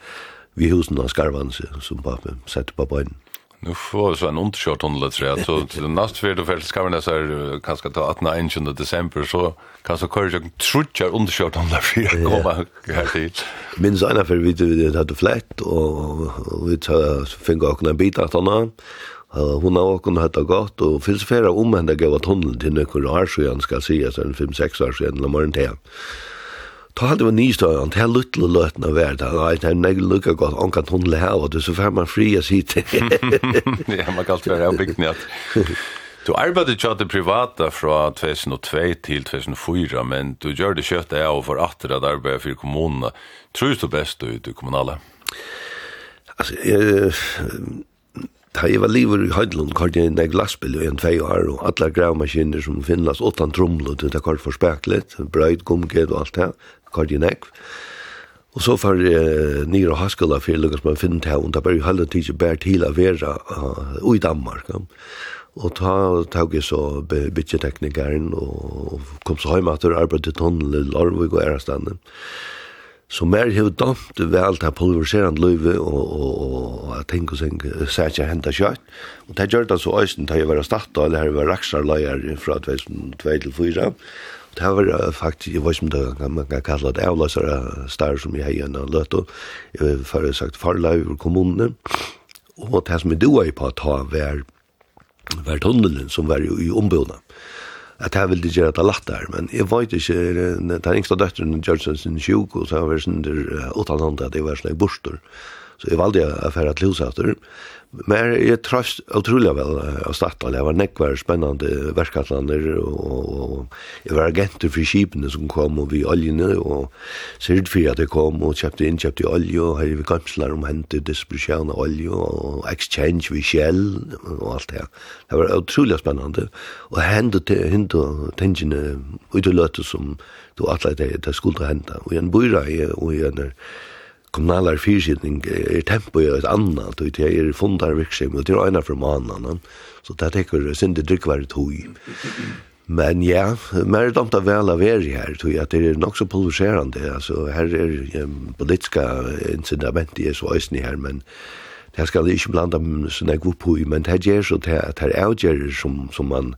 vi husen av skarvanse, som pappa sette på bøyden. Nu får vi så en underkört hundelet så til nast fyrt og fyrt kan vi nästan kanskje ta 18 19 december så kanske jeg trutjer underkjørt underkört for för komma her til. Minns ena for vi hadde flett, og vi finner åkne en bit att han hon har också hatt det gott och filosofera om henne gav tunnel till några år så jag ska säga sen 5-6 år sedan när morgon till Ta hadde man nystøyen til luttelig løtene hver dag. Nei, det er nøyde lukka gott, om kan hundle her, og så får man fria sitt. Ja, man kan alt være av at... Du arbeidde ikke det privata fra 2002 til 2004, men du gjør det kjøttet av for atter at arbeid for kommunene. Tror du best du i kommunale? Altså, jeg da jeg var livet i Høydlund, kort jeg en glassbil i en tvei år, og alle gravmaskiner som finnes, åttan tromlet, det er kort for speklet, brøyd, gumget og alt det, akkord i nekv. Og så far jeg nyr og haskala for lukkast man finner til, og da bare halde tidsi bær til å være uh, i Danmark. Ja. Og ta tog jeg så bytjeteknikeren, og kom så hjemme at jeg arbeidet tunnel i Larvik og Ærestanden. Så mer hev dømt vel til pulveriserende løyve og, og, og jeg tenker seg sæt jeg hentet kjøtt. Og det gjør det så øysen til jeg var startet, eller her var raksarløyer fra 2002 til 2004. Og Det var faktisk, jeg vet ikke om det man kan kalle det avløsere større som jeg igjen har løtt, og jeg har sagt farløy over kommunene, og det som jeg doa i på å ta var, var tunnelen som var i ombudene at jeg ville gjøre det lagt der, men jeg vet ikke, den yngste døtteren Gjørtsen sin sjuk, og så var det sånn der åttan at jeg var sånn i borster. Så jeg valgte å fære til husater. Men jeg trøst utrolig vel av Statoil. Jeg var nekvar spennende verskatlander, og, og jeg var agenter for skipene som kom og vi oljene, og sikkert for at jeg kom og kjøpte inn, kjøpte olje, og her vi gamsler om hente distribusjon av olje, og exchange vi Shell, og alt det. Det var utrolig spennende, og hente tingene uteløte som du atleide det skulle hente. Og jeg bor i, og jeg er kommunalar fyrsidning er tempo i et annet, og det er fundar virksomhet, og det er eina for mannen, så det tekur sindi drikvar hui. Men ja, mer damt av vel av er her, tror jeg at det er nok så pulverserende, altså her er um, politiska incitament i så øyne her, men det skal ikke blanda sånn jeg går på i, men det er så til at her som, som man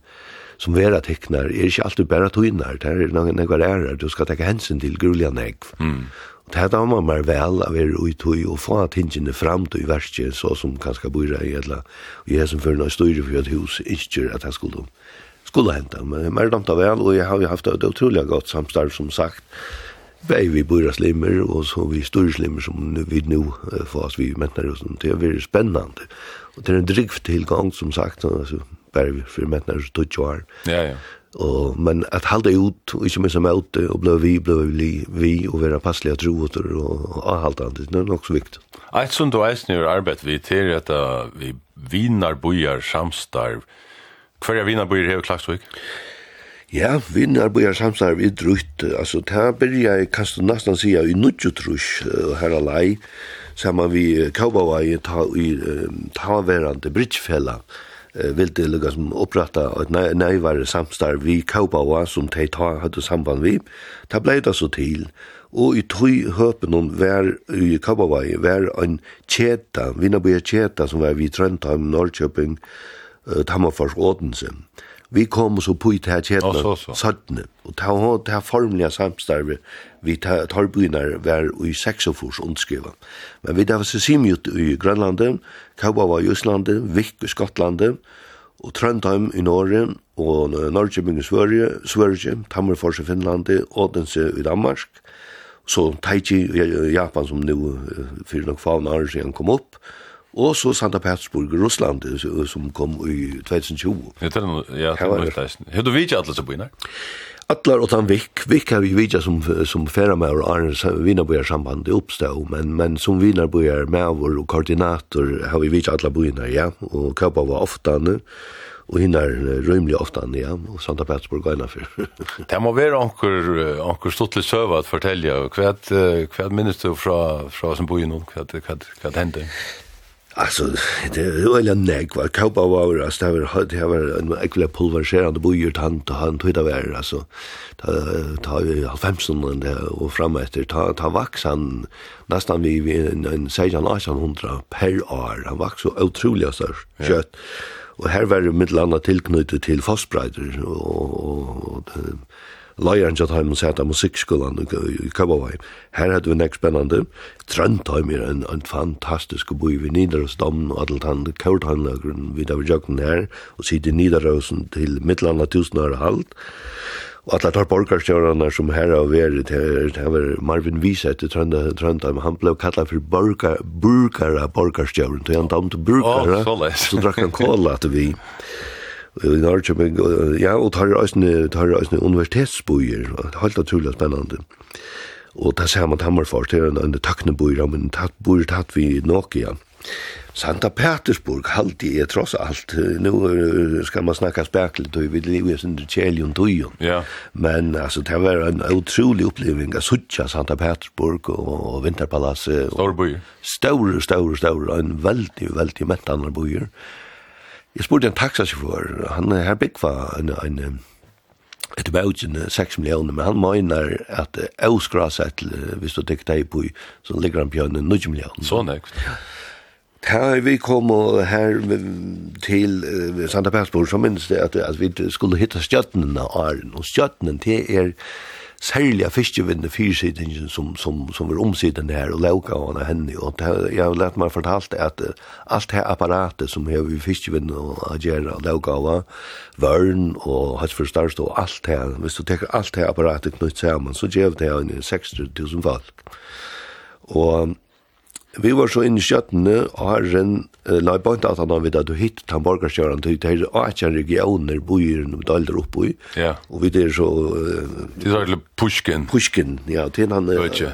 som vera teknar, er ikkje alltid berre tøynar, det er noen nekvar ærer, du skal tekka hensyn til grulian negv. Mm. Det här damer mer väl av er uttog och få att hingene fram i verste, så som kanskje bor i eller og jeg som fører noe styr for et hus ikke at jeg skulle skulle hente. men mer damt av vel, og jeg har jo haft et utrolig godt samstarv som sagt Bei vi bor slimmer og så vi stor slimmer som vi nu oss vi mätnar oss det er veldig spennende. Og det er en drivtillgång som sagt altså, bare vi for mätnar så tog ja ja Og, men at halda ut, og ikke minst som ute, og blei vi, blei vi, vi, og være passelig av troeter, og halda det, det er nok så viktig. Eit som du eisen gjør arbeid vi til at vi vinarbojar samstarv, hver er vinarbojar hever Klagsvik? Ja, vinarbojar samstarv er drutt, altså, ta byrja, jeg kan du nesten sija, i nudjutrush, her alai, saman vi kaubavai, ta, i, ta, ta, ta, ta, det lukka som opprata et nøyvare samstarv vi kaupaua som tei ta hadde samband vi, ta blei det så til, og i tøy høpen om vær i kaupaua vær en kjeta, vinnabuja tjeta som var vi Trøndheim, Norrköping, Tammerfors, Odense. Odense vi kom så på ut här kedna sådne och ta ha det formliga samstarve vi torbynar var i sexofors undskriva men vi där så sim ut i Grönland Kauba var i Island Vik i Skottland og Trondheim i Norge og Norge i Sverige Sverige Tammerfors i Finland Odense i Danmark. Så Taiji i Japan som nu för några få år sedan kom upp Og så Santa Petersburg i Russland, som kom i 2020. Ja, det ja, det. Hva du vidt alle som bor inne? Atlar og Tanvik, Vik har vi vidja som, som færa med og Arne Vinarbojar-samband oppstå, men, men som Vinarbojar med vår og koordinator har vi vidja atlar boina, ja, og Kaupa var oftane, og hinnar rymlig oftane, ja, og Santa Petersburg gaina fyr. det må være anker, anker stottlig søva at fortelja, hva, hva minnes du fra, fra som boina, hva, hva, hva, hva, hva, hva, Alltså det är väl en näck var kaupa var alltså det var det var en ekvile pulveriserande bojur tant och han tog det var alltså. Ta ta vi 15 och fram efter ta ta vax han nästan vi en en 1600 per år. Han vax så otroligt så kött. Och här var det mitt landa tillknutet till fastbreider och och, och Leiren til heimen sæt av musikkskolan i Kabavai. Her hadde vi nek spennande. Trøndheim er en, en fantastisk boi vi Nidarosdom og Adeltand, vi da vi jokken her, og sitte Nidarosen til Midtlanda år halt. Og alle tar borgarstjørene som her har vært, her, her var Marvin Wiese til Trøndheim, han ble kallet for burger, burgera borgarstjøren, så han damte burkara, oh, så drakk han kåla til vi i Norrköping, ja, og tar eisne, tar eisne universitetsbøyer, helt utrolig spennende. Og det ser man Hammerfors, det er en, en takknebøyer, men tatt, bøyer tatt vi Nokia. Santa Petersburg halti er tross alt. Nu skal man snakka du og vi lever sin kjelion tøyon. Ja. Men altså, det var en utrolig oppleving av Sucha, Santa Petersburg og Vinterpalasset. Stor bøyer. Stor, stor, stor. En veldig, veldig mettanar bøyer. Ja Jeg spurte en taxasjåfør, han er her byggva en, en, et bautjen 6 millioner, men han mener at avskra seg til, hvis du tekker deg på, så ligger han bjørn 9 millioner. Så nekt. Her vi kom her til Santa Petersburg, så minnes det at, at vi skulle hitta stjøttene av Arjen, og stjøttene til er særlig av fiskevinne fyrsidingen som, som, som var omsiden her og lauka av henne henne. Og jeg har lært meg fortalt at alt det apparatet som har vi fiskevinne og agera og lauka av vørn og hans hatsforstørst og alt det, hvis du teker alt det apparatet knytt sammen, så gjev det en 60 000 folk. Og Vi var så inne i skjøttene, og herren, nei, bare ikke at han har vidt at du hitt den borgerskjøren, det er ikke en regioner, byer, og det er oppe i. Ja. Og vi er så... Uh, Det er litt Pushkin. Pushkin, ja, til han... Øtje.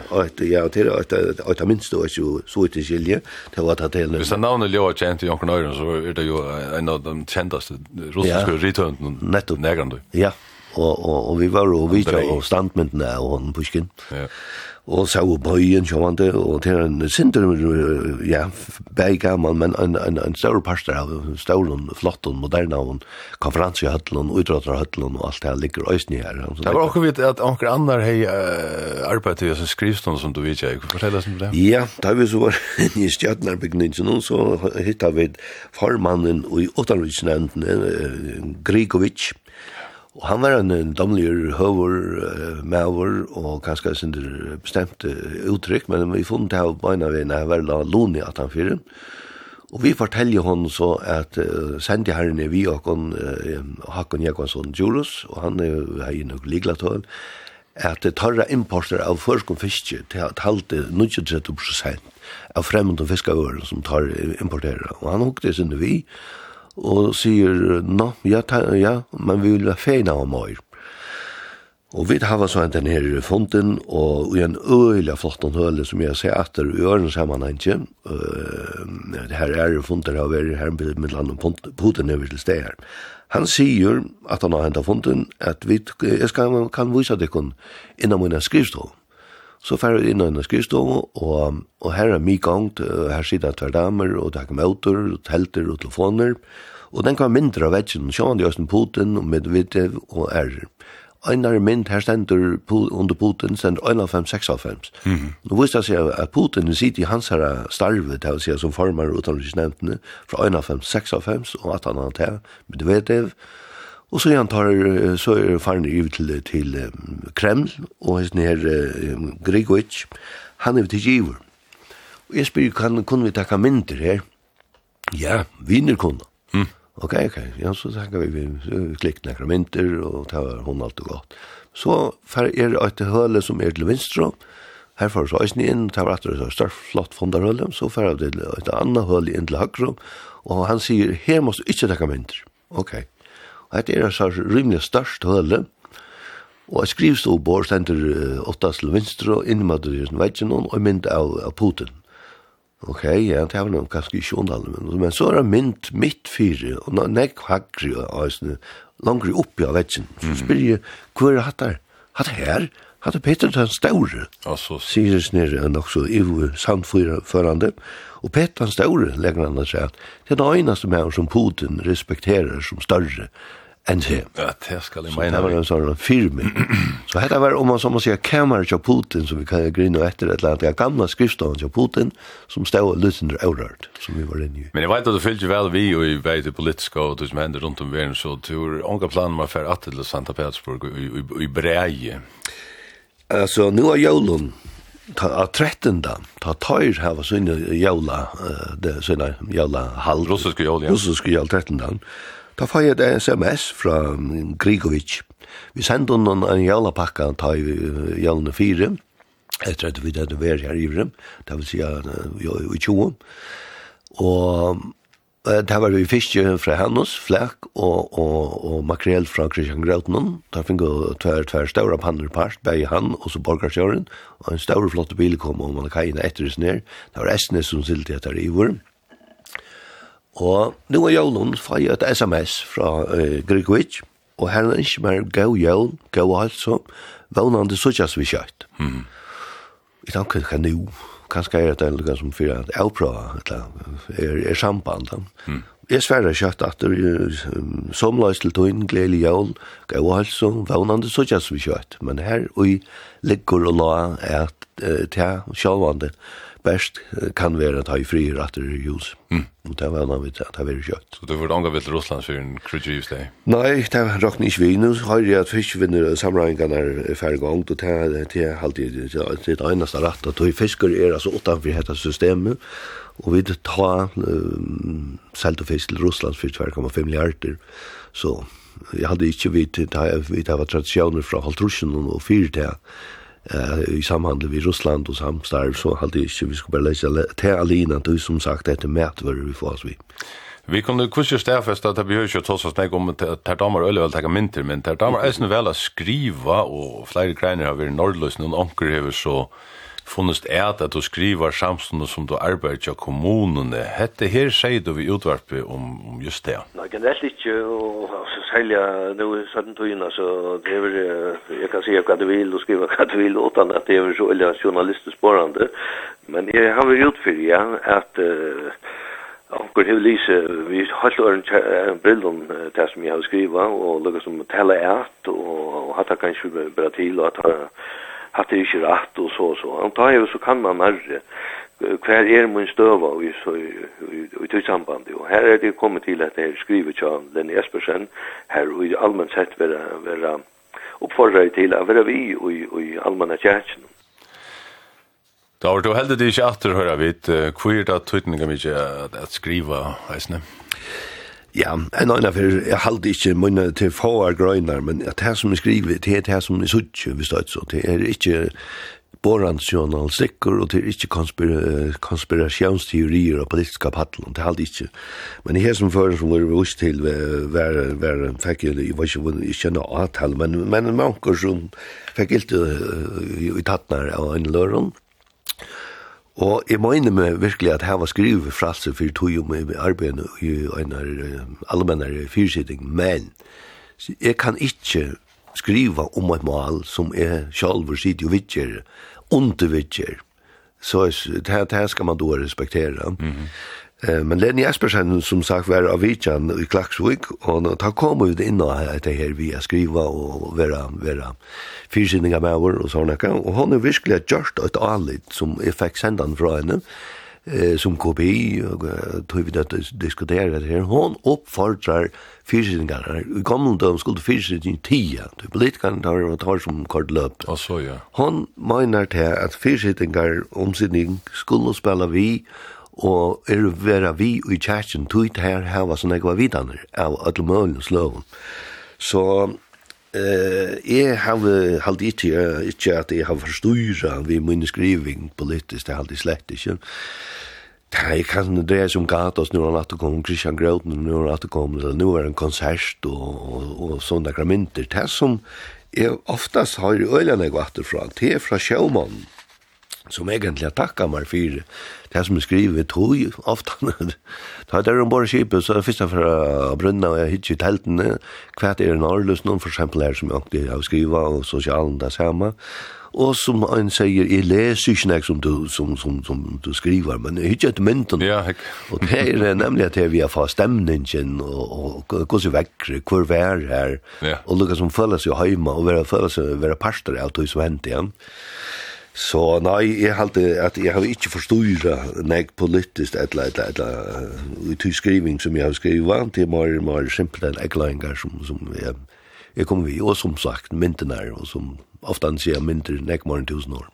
Ja, til at det minste var ikke så ut i skilje, til at det er... Hvis han navnet Ljøa kjent i Jonkern Øyren, så er det jo en av de kjenteste russiske ja. rithøntene. Nettopp. Negrandu. Ja, og, og, og vi var jo vidt av standmyndene og Pushkin. Ja og så var bøyen sjåvande, og til en sinter, ja, bæg gammel, men en, en, en stor parster av stor og flott og konferansehøtlen, utrådderhøtlen, og alt det her ligger øyne her. Det var også vidt at anker andre hei uh, arbeidet i skrivstånd som du vet jeg, fortell oss om det. Ja, da vi så var i stjøtnarbygningen, så hittet vi formannen i Otanvidsnevnden, Grigovic, Og han var en, damlig høver, uh, maver, og kanskje sin bestemte uttrykk, men vi funnet av beina vi når jeg var la lån i 18-4. Og vi forteller hon så at uh, sendi herren er vi og hon, uh, Hakon Jekonsson Djurus, og han er her i nok liglatøl, at det tarra importer av førskom fiske til at halte 93% av fremmed og fiskavøren som tar importerer. Og han hukte sinne vi, og sier, no, ja, ta, ja, men vi vil være feina om år. Og vi har så den her fonden, og i en øyla flott høle som jeg ser etter i øren sammen, ikke? uh, det her er fonder av er her med land og poten over til sted her. Han sier at han har hentet fonden, at vi, jeg skal, kan vise dere innan min skrivstål. Så fer vi inn i en skrivstov, og, og her er mye gangt, her sitter tver damer, og det er møter, og telter, og telefoner, og den kan mindre av vetsjen, sjåan i Østen Putin, og Medvedev, og ærer. Einar mynd, her stendur under Putin, stender 1,5-6,5. Mm -hmm. Nå visste jeg seg at Putin sitter i hans her starve, det vil si, som formar utenriksnevntene, fra 1,5-6,5, og at han har til Medvedev, og Og så han tar, så er faren i til, til Kreml, og hans hesten uh, Grigovic, han er til giver. Og jeg spyr, kan, kunne vi takka myndir her? Ja, viner kunne. Mm. Ok, ok, ja, så takka vi, vi klikk nekra myndir, og det var hun alt og godt. Så er det et høle som er til vinstra, her får så eisen inn, det var etter et større flott fondarhøle, så får det et annet høle inn til høyre, og han sier, her måst ikke takka myndir. Ok, ok. Det er altså rimelig størst høle. Og jeg skrivs til Bård stender uh, åtta til venstre og innmatt i sin veggen og mynd av, av Putin. Ok, ja, det er noen ganske ikke underlig, men, men så er det mynd midt fire, og nek hagri og eisne, langri oppi av veggen. Så spyr jeg, hva er hatt der? Hatt her? Hatt Peter den Staure? Altså, sier det snere enn også i samførande, og Peter den Staure legger han å si at det er det eneste med som Putin respekterer som større, enn seg. Ja, det skal jeg mene. Så det var en sånn firme. så dette var, om man så må si, kameran til Putin, som vi kan grine etter, et eller annet, det gamle skriftstaven til Putin, som stod og lytte under Eurard, som vi var inne i. Men jeg vet at du fyllt vel vi, og i vei til politiske, og det som hender rundt om verden, så du har unga planer med å fære til Santa Petersburg, og i, i, breie. Altså, nå er jolun, ta a trettenda ta tøyr hava sinne jævla det sinne jævla hal russiske jævla russiske jævla trettenda Da får jeg et sms fra Grigovic. Vi sendte henne en jævla ta i jævlene fire, etter at vi hadde vært her i Vrem, det vil si i 20. Og det var vi fiske fra hennes, flek og, og, og makrel fra Christian Grautmann. Da fikk vi tver, tver større panner part, begge han og så borgarsjøren, og en større flotte bil kom om man kajene etter oss ned. Det var Esnes som silte etter i Vrem. Og nu er jólun fæg et sms fra uh, Grigovic, og her er ikke mer gau jól, gau altså, vannande suttjas vi kjøtt. Mm. I tanken kan nu, kanskje er det noe som fyrir at jeg prøver, er, er samband. Mm. Jeg sverre kjøtt at det er som løs til tøyen, gledelig jól, gau altså, vannande suttjas vi kjøtt. Men her og ligger og la er at uh, til sjálvande, uh, best kan være at ha i fri retter i hus. Mm. Og det var noe vidt at det var kjøtt. Så du var annet vidt Russland for en krydgjivsdag? Nei, det råkne ikke vi. Nå har jeg at fisk vinner samlingene er færre gang, og det er alltid det eneste rett. Og fisker er altså utenfor dette systemet, og vi tar selv til fisk til Russland for 2,5 milliarder. Så jeg hadde ikke vidt, det var tradisjoner fra halvtrusjonen og fyrt eh, i samhandel vi Russland og samstarv, så hade jeg ikke vi skulle bare lese til Alina, du som sagt, etter mætvarer vi får oss vi. Vi kunne kurser stærfest at det behøver ikke tross oss meg om ter damer øyne vel takke mynter, men ter damer er vel å skriva, og flere kreiner har vært nordløs, noen anker har så funnest et at du skriver samstående som du arbeider til kommunene. Hette her sier du vi utvarpe om, om just det. Nei, generelt ikke, og sälja nu i Södertuna så det är jag kan säga vad du vill och skriva vad du vill utan att det är så eller journalistiskt sparande. Men jag har väl gjort för ja att uh, Onkur hefur lýse, vi holdt ören brillum det som jeg har skriva og lukka som tella eit og hatt det kanskje bra til og hatt det ikke rett og så og så. Og da hefur så kan man nærre hver er min støva i så i tog samband og her er det kommet til at det er skrivet tja Lenny Espersen her og i allmenn sett vera, vera oppfordret til å være vi og i allmenn kjærkjen Da var du heldig ikke atter hører vi, hvor er det tøytninga mykje at skriva heisne? Ja, en annen for jeg halte ikke munne til få grøyner, men at her som jeg skriver, det er det som jeg suttje, hvis det er så, det er ikke borransjonalstikker, og til ikke konspira konspirasjonsteorier og politiska paddelen, det er alt ikke. Men i her som fører som var vurs til, var, var, fikk jeg, jeg var ikke, jeg kjenner avtale, men, men manker som fikk ilt i tattnar av en løren, Og jeg mener meg virkelig at her var skrivet frase for tog om arbeidet i en allmennere fyrsitting, men jeg kan ikke skriva om et mål som er sjalvor sitt og vittjer undervitcher. Så det här, skal ska man då respektera. Mm -hmm. Eh, men Lenny Espersen, som sagt var av Vichan i Klaksvik och då kom vi in och det här vi skriva och vara vara fyrsinningar med vår och såna kan och hon är verkligen just ett anlit som är fick sändan från henne eh, som KPI, og tog vi det diskuterer det her, hon oppfordrar fyrsidningarna. I kommande døm skulle fyrsidning tia, du politikerne tar og tar som kort løp. Og så, ja. Hon mener til at fyrsidningar omsidning skulle spela vi, og er vera vi i kjerkjen, tog her her hava sånne ekva vidaner av alle mølens løven. Så Eh, jeg har halde ikke, ikke at jeg har forstyrret ved min skriving politisk, det har aldri slett ikke. Nei, kan det dreie som gata oss, nu har han at kom Christian Groten, nu har han at kom, nu er en konsert og, og, og sånne gramenter. Det som jeg oftast har i øyne jeg vatter fra, det er fra sjåmannen, som egentlig har takket meg for det som er skrivet tog ofte. Da er det om bare skipet, så er det første fra Brunna, og jeg hittir i teltene, hva er en årløs, noen for eksempel her som jeg alltid har skrivet, og sosialen det samme. Og som han sier, jeg leser ikke nek som du, som, som, som du skriver, men jeg hittir etter mynden. Ja, hek. og det er nemlig at vi har fått stemningen, og, og gå seg vekker, hvor vi er her, ja. og lukka som føler seg hjemme, og være, føler seg være parster av det som hent igjen. Ja. Så nei, jeg halte at jeg har ikke forståra nek politisk etla, eller etla i ty skriving som jeg har skrivet til mer, mer simpelt enn eklaingar som, som jeg, jeg kommer vi, og som sagt, mynden er, og som ofte han sier mynder nek mer enn tusen år.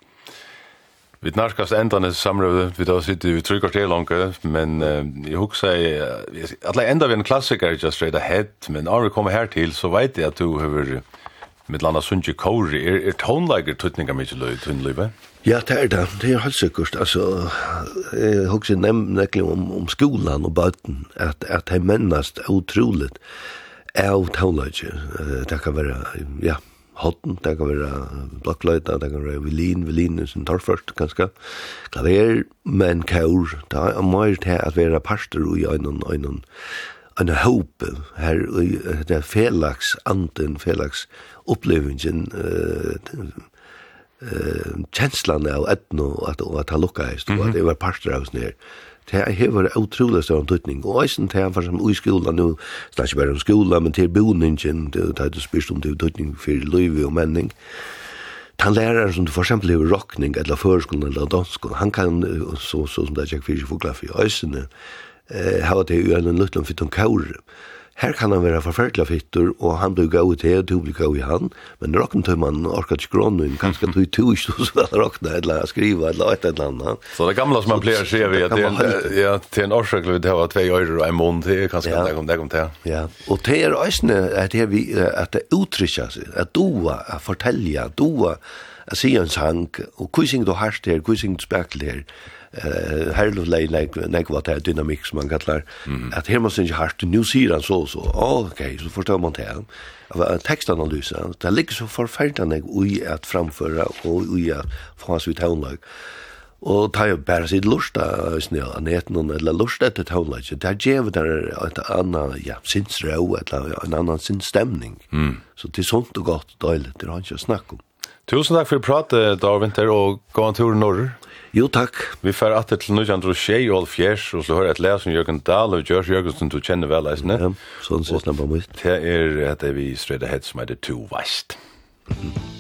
Vi nærkast endane samrøve, vi da sitter vi trykker til langt, men uh, jeg husker jeg, at jeg enda vi en klassiker, just straight ahead, men når vi kommer her til, så vet jeg at du har med landa sunji kori er er tonlager tutninga mykje løy tunnlive. Ja, det er det. Det er helt sikkert. Altså, jeg husker nemlig om, om skolan og bøten, at, at det mennast utroligt av tonlager. Det kan være, ja, hotten, det kan være blokkløyta, det kan være vilin, vilin som sin torførst, ganske. Klaver, men kaur, det er mer til at være parster i øynene, øynene, en hope her i det felax anten felax opplevingen, eh eh kjenslan av etno at at han lukka ist og at det var parter av snær. Det hever utrolig stor tutning Og eisen til for som i skolan nu, slags bare om skolan, men til boningen, det er det spørst om det tøtning for løyve og menning. Han læreren som for eksempel hever rockning, eller førskolen, eller danskolen, han kan, så, så som det er ikke fyrir fugla for i eisene, eh, hava det jo en luttlom fyrt om kaur. Her kan han være forferdelig fytter, og han blir gau i det, og du blir gau i han, men rockentøyman orkar ikke grånen, kanskje du tu ikke du som vil rockna, eller skriva, eller et eller annet. Så det gamla som man pleier sier vi, at det ja en, til en årsak det hava tvei øyre og en måned til, kanskje ja. det kom det kom til. Ja, og det er òsne at det, vi, at det utrykja seg, at doa, at fortelja, doa, at sige en sang, og kusing du harst her, kusing spekler. spekel eh herlov lei nek nek vad det dynamik som man kallar mm. att måste syns hart nu ser han så så okej så förstår man det av textanalysen det ligger så förfärligt nek oj att framföra och oj att fas ut tonlag Og ta jo bare sitt lusta snø han et noen, eller lusta etter tonelage. Det er djevet der et annan, ja, sinnsrå, eller en annan sinnsstemning. Mm. Så det er sånt og godt døylet, det har han ikke snakk om. Tusen takk for pratet, Dag Vinter, og gå en tur norr. Jo, takk. Vi fer atter til 1906 og fjers, og så hører jeg et lær som Jørgen Dahl og Gjørs Jørgensen, du kjenner vel eisene. Ja, sånn synes jeg bare mye. Det er, det vi strøyde hett som er det to veist. Mm -hmm.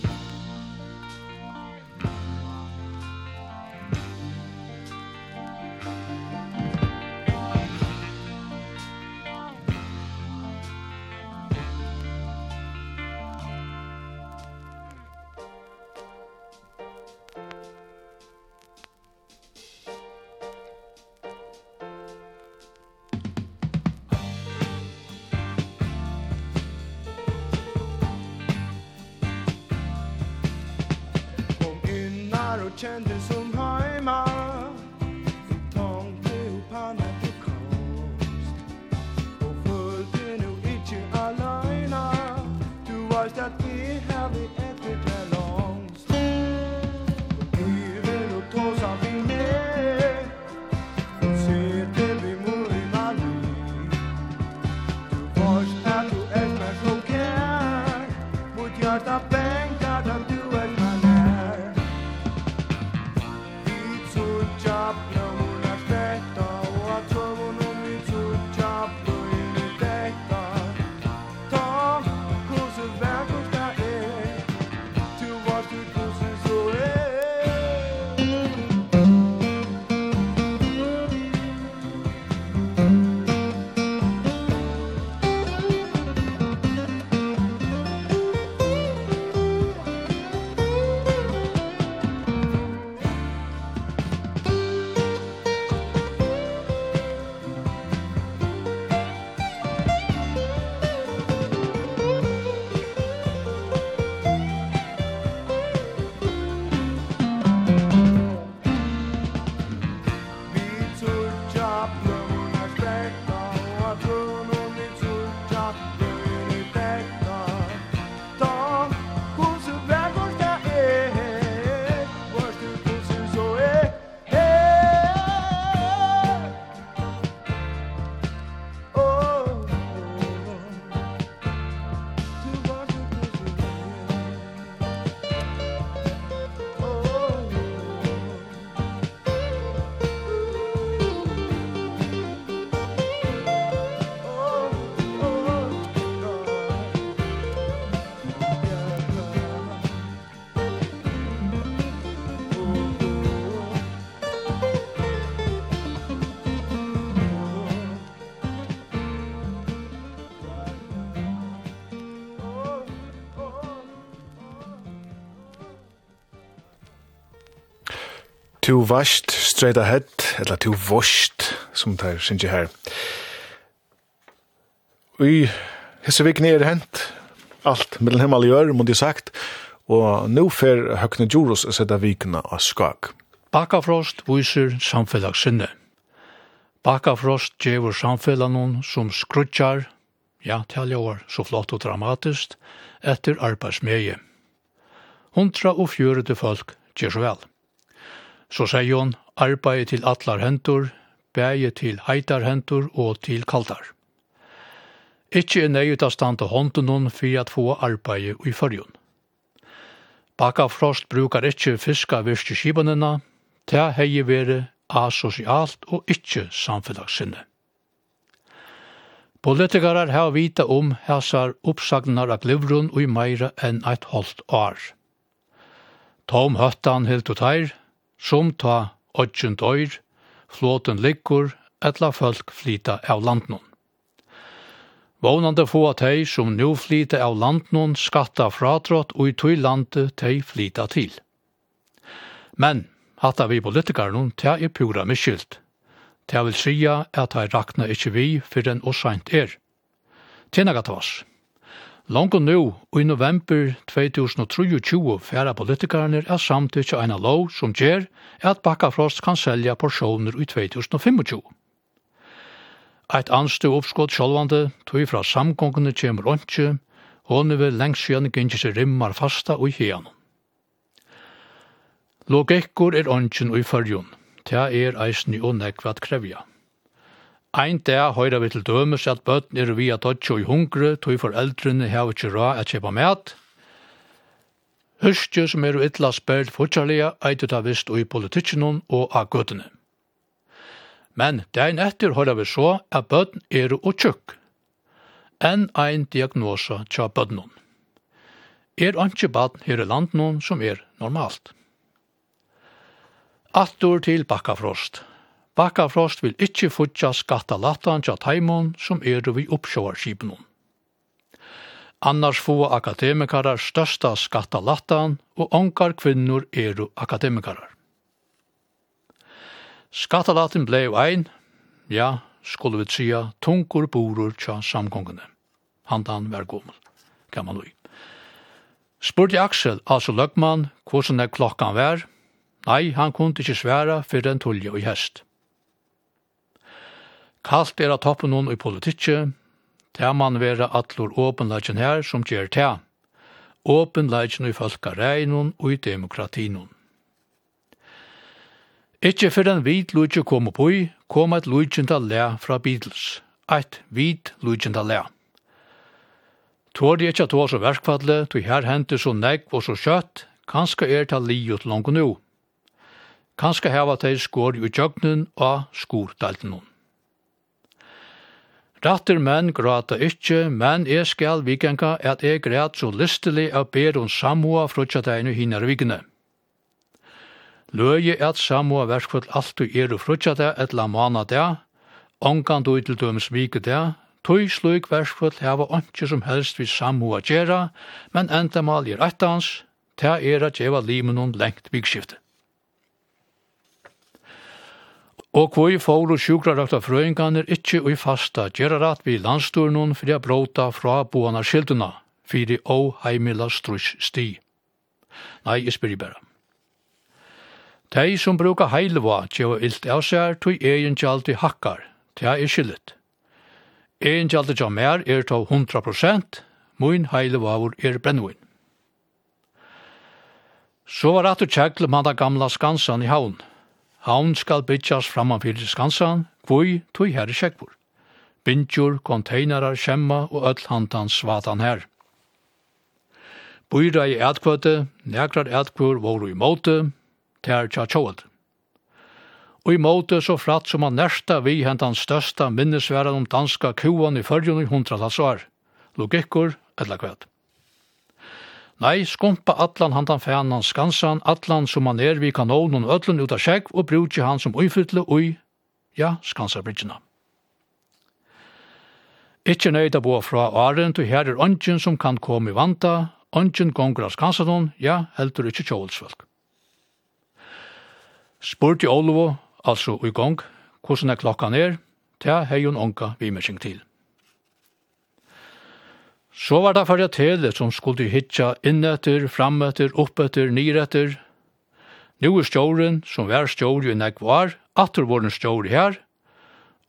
To vast straight ahead, eller to vast, som det er, synes jeg her. Vi hisse vik ned hent, alt mellom himmel og jør, må de sagt, og nå fer Høgne Djurus å sette vikene av skak. Bakafrost viser samfellagssinne. Bakafrost gjevur samfellanon som skrutjar, ja, taljóar, så flott og dramatiskt, etter arbeidsmeie. Hundra og fjörete folk gjør så vel. Så sier hun arbeid til atlar hendur, bæge til heitar hendur og til kaldar. Ikkje er nøyut av standa hånden hon fyrir at få arbeid i fyrjun. Baka Frost brukar ikkje fiska virste skibanina, ta hei vere asosialt og ikkje samfélagssinne. Politikarar har vita om hæsar oppsagnar av glivron og i meira enn eit holdt år. Tom Høttan helt og teir, som ta odgjent døyr, flåten liggur, etla folk flyta av landnån. Vånande få at hei som nu flyta av landnån skatta fratrått og i tøy landet tei flyta til. Men, hatta vi politikarnon, ta er pura miskyldt. Ta vil sia at hei rakna ikkje vi fyrir en åsaint er. Tjena gattavars. Langt og nå, og i november 2023 færa politikarene er samtidig en lov som gjør at Bakkafrost kan selja porsjoner i 2025. Eit anstu oppskott sjálvande, tog fra samgångene kjem røntje, hon vil lengst siden gynge seg rimmar fasta og hian. Logikkur er ånden og i fyrjun, ta er eisni og nekvat krevja. Ein dag høyra vi til dømes at bøtten er via dodge og i hungre, tog foreldrene har ikke råd at kjøpe mat. Hørstje som er ytla spelt fortsalige, eit ut av vist og i politikken og av gøttene. Men dagen etter høyra vi så at bøtten er og tjukk. Enn ein diagnosa tja bøtten. Er anki baden her i landet som er normalt. Attor til bakkafrost. Bakkafrost vil ikkje futja skatta latan tja taimon som eru vi oppsjåarskipenon. Annars få akademikarar størsta skatta latan, og onkar kvinnor eru akademikarar. Skattalaten blei ein, ja, skulle vi tsia, tungur borur tja samgångene. Handan var gommel, kan man lui. Spurte Aksel, altså løgman, hvordan er klokkan vær? Nei, han kunne ikkje sværa fyrir en tullje og hest. Kalt er at toppen noen i politikje, det man vera atlor åpenleggen her som gjer ta. Åpenleggen i folkareinen og i demokratinon. Ikkje for en vid lujtje kom opp i, kom et lujtjenta le fra Beatles. Eit vid lujtjenta le. Tår de ikkje at så verkfadle, tog her hente så negg og så kjøtt, kanska er ta liot langt nu. Kanska heva teg skår i jøgnen og skordalten Rattir menn grata ikkje, men eg skal vikenka at eg græt så listelig av ber om Samoa frutja deinu hinar vikene. Løye at Samoa verskvall altu eru frutja deg et la mana deg, ongan du til dømes vike deg, Tøy sløyk verskvall heva onki som helst vi samua gjerra, men endamal er ettans, ta er at jeva limenon lengt vikskiftet. Og kvoi fóru sjúkrarøkta frøyngarnir ikkje ui fasta gjerra rat vi landsturnun fyrir a bróta fra boana skilduna, fyrir å heimila strus sti. Nei, jeg spyrir bæra. Dei som bruka heilva tjeva ilt av seg tui egin tjaldi hakkar, tja er skyllet. Egin tjaldi tja mer er tå 100%, mun heilva vur er brennvin. Så var at du tjekle man gamla skansan i havn, Havn skal bytjas framanfyrir skansan, kvui tui herri sjekkvur. Bindjur, konteinerar, kjemma og öll handan svatan her. Bøyra i etkvøte, nekrar etkvur voru i måte, ter tja tjóet. Og i måte så fratt som han nærsta vi hentan størsta minnesværan om danska kuan i fyrjun i hundratalsvar. Logikkur, etla kvæt. Nei, skumpa allan handan fænan skansan, allan som han er vi kanonen og ödlen ut av skjegg og brukje han som uifytle ui, ja, skansabridgina. Ikkje nøyd a boa fra åren, du her er ongen som kan komme i vanta, ongen gonger av skansanon, ja, heldur ikkje kjolsvölk. Spurte Olovo, altså i gong, hvordan er klokkan er, ta hei hun onka vimersing til. Så var det fyrir tele som skulle hitja innetter, frametter, oppetter, niretter. Nå er stjåren, som var stjål jo nek var, atter var en her.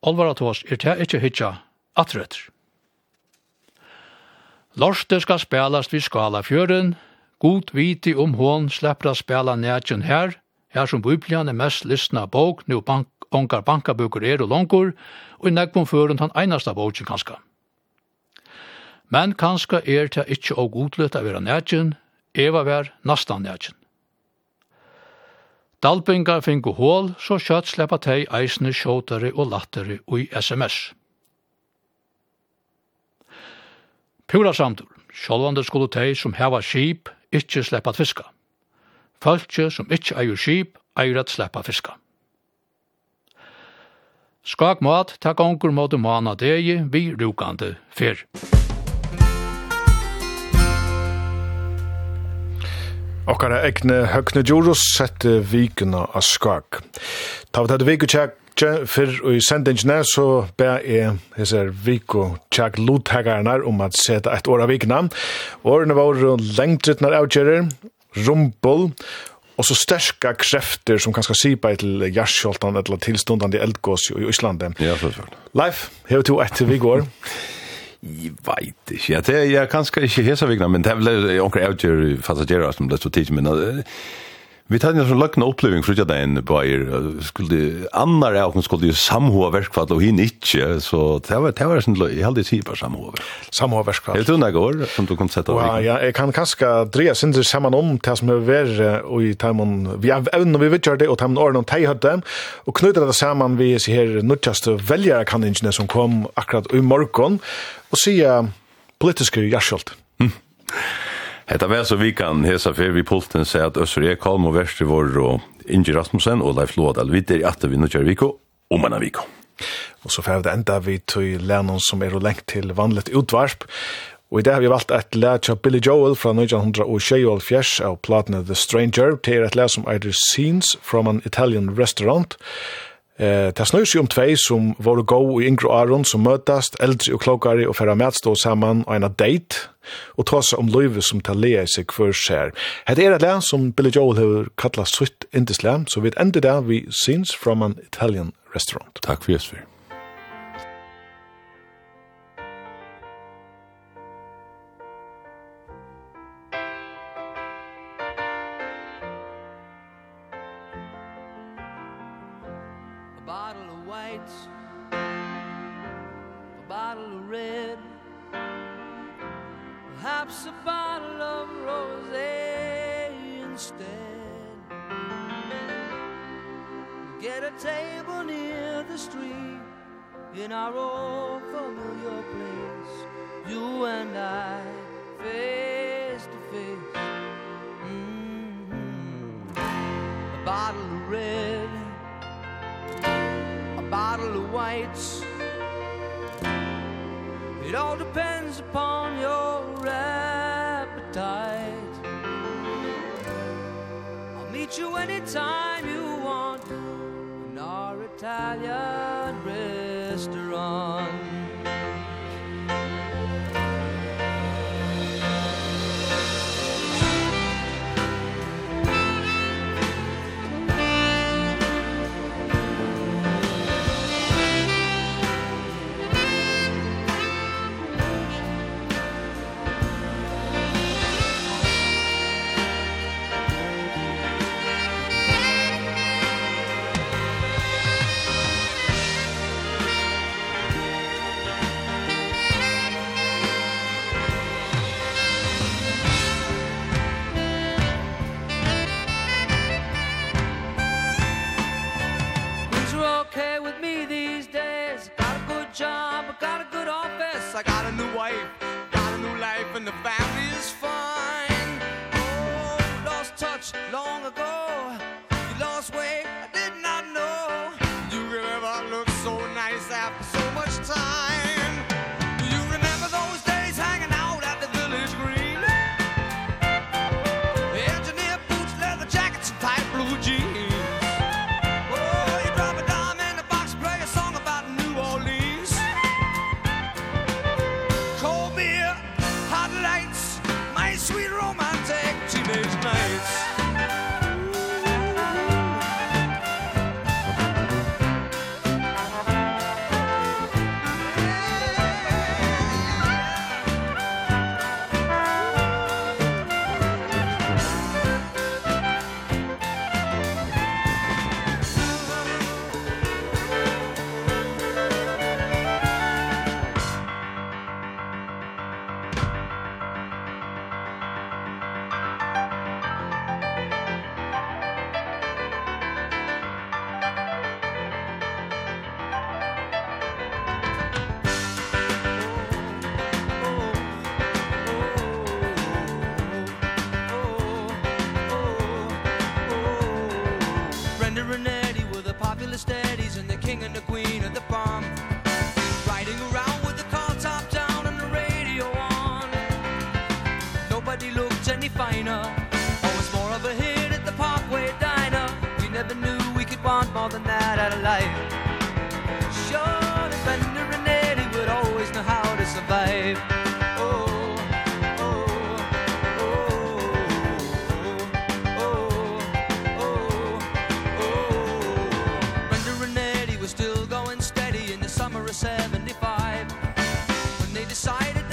Alvar at oss er det ikke hitja atretter. Lorste skal spelast vid Skalafjøren. God viti om hon slipper å spela nætjen her, her som Biblian er mest listna bok, nu bank, onkar bankabukur er og longkur, og i nekvom føren han einasta boken kanskje. Men kanska er det ikkje og godløtt av vera nætjen, eva vær nastan nætjen. Dalpingar fingu hål, så kjøtt sleppa tei eisne sjåtare og lattare og sms. Pura samtur, sjålvande skulle tei som heva skip, ikkje sleppa fiska. Fölkje som ikkje eier skip, eier at sleppa fiska. Skakmat, takk onkur måte mana degi vi rukande fyr. Okkara egne høgne djurus sette vikuna av skak. Ta vi tatt tjekk fyrr og i sendingene så ber jeg hese vikutjekk lotheggarnar om at sette et år av vikuna. Årene var lengtrytnar avgjerer, rumpel og så sterska krefter som kanskje sipa til jarsjoltan eller tilstundande eldgås i Íslandi. Ja, selvfølgelig. Leif, hever to etter vi går. Jeg vet ikke. Jeg, jeg, jeg kanskje ikke hesa vikna, men det er vel onker avgjør passagjerer som ble så tids, men uh, Vi tar en sånn løkna oppleving frutja dagen på eier, skulle annar av hun skulle jo samhoa verkfall og hinn ikkje, så det var, det var sånn, jeg heldig sier bare samhoa verkfall. Samhoa verkfall. Er det unna går, som du kan sette av? Ja, ja, jeg kan kanskje dreja sindri saman om det som er veri og i taimon, vi har og vi vidjar det, og taimon åren og tei høyde, og knyter det saman vi sier her nutjast veljarkanningene som kom akkurat i morgon, og sier politiske jarskjolt. Mm. Hetta vær så vi kan hesa fer vi pulten seg at Øsre Kalm og Vestre vår og Inge Rasmussen og Leif Lodal vi der at vi nå kjører viko om en viko. Og så fer det enda vi til lennon som er og lengt til vanligt utvarp. Og i det har vi valgt et lært av Billy Joel fra 1927 av platene The Stranger til et lært som eider Scenes from an Italian Restaurant. Eh, det snur seg om tvei som var gå i yngre Aron som møtast, eldre og klokare og færre mætstå saman og ena date og ta seg om løyve som tar leie seg hver skjer. Het er et land som Billy Joel har kallat sutt indislam, så vi ender det vi scenes from an Italian restaurant. Takk for Jesper. bottle of white a bottle of red perhaps a bottle of rosé instead. Get a table near the street in our old familiar place you and I face bottle of whites. It all depends upon your appetite. I'll meet you anytime you want In our Italian 75 When they decided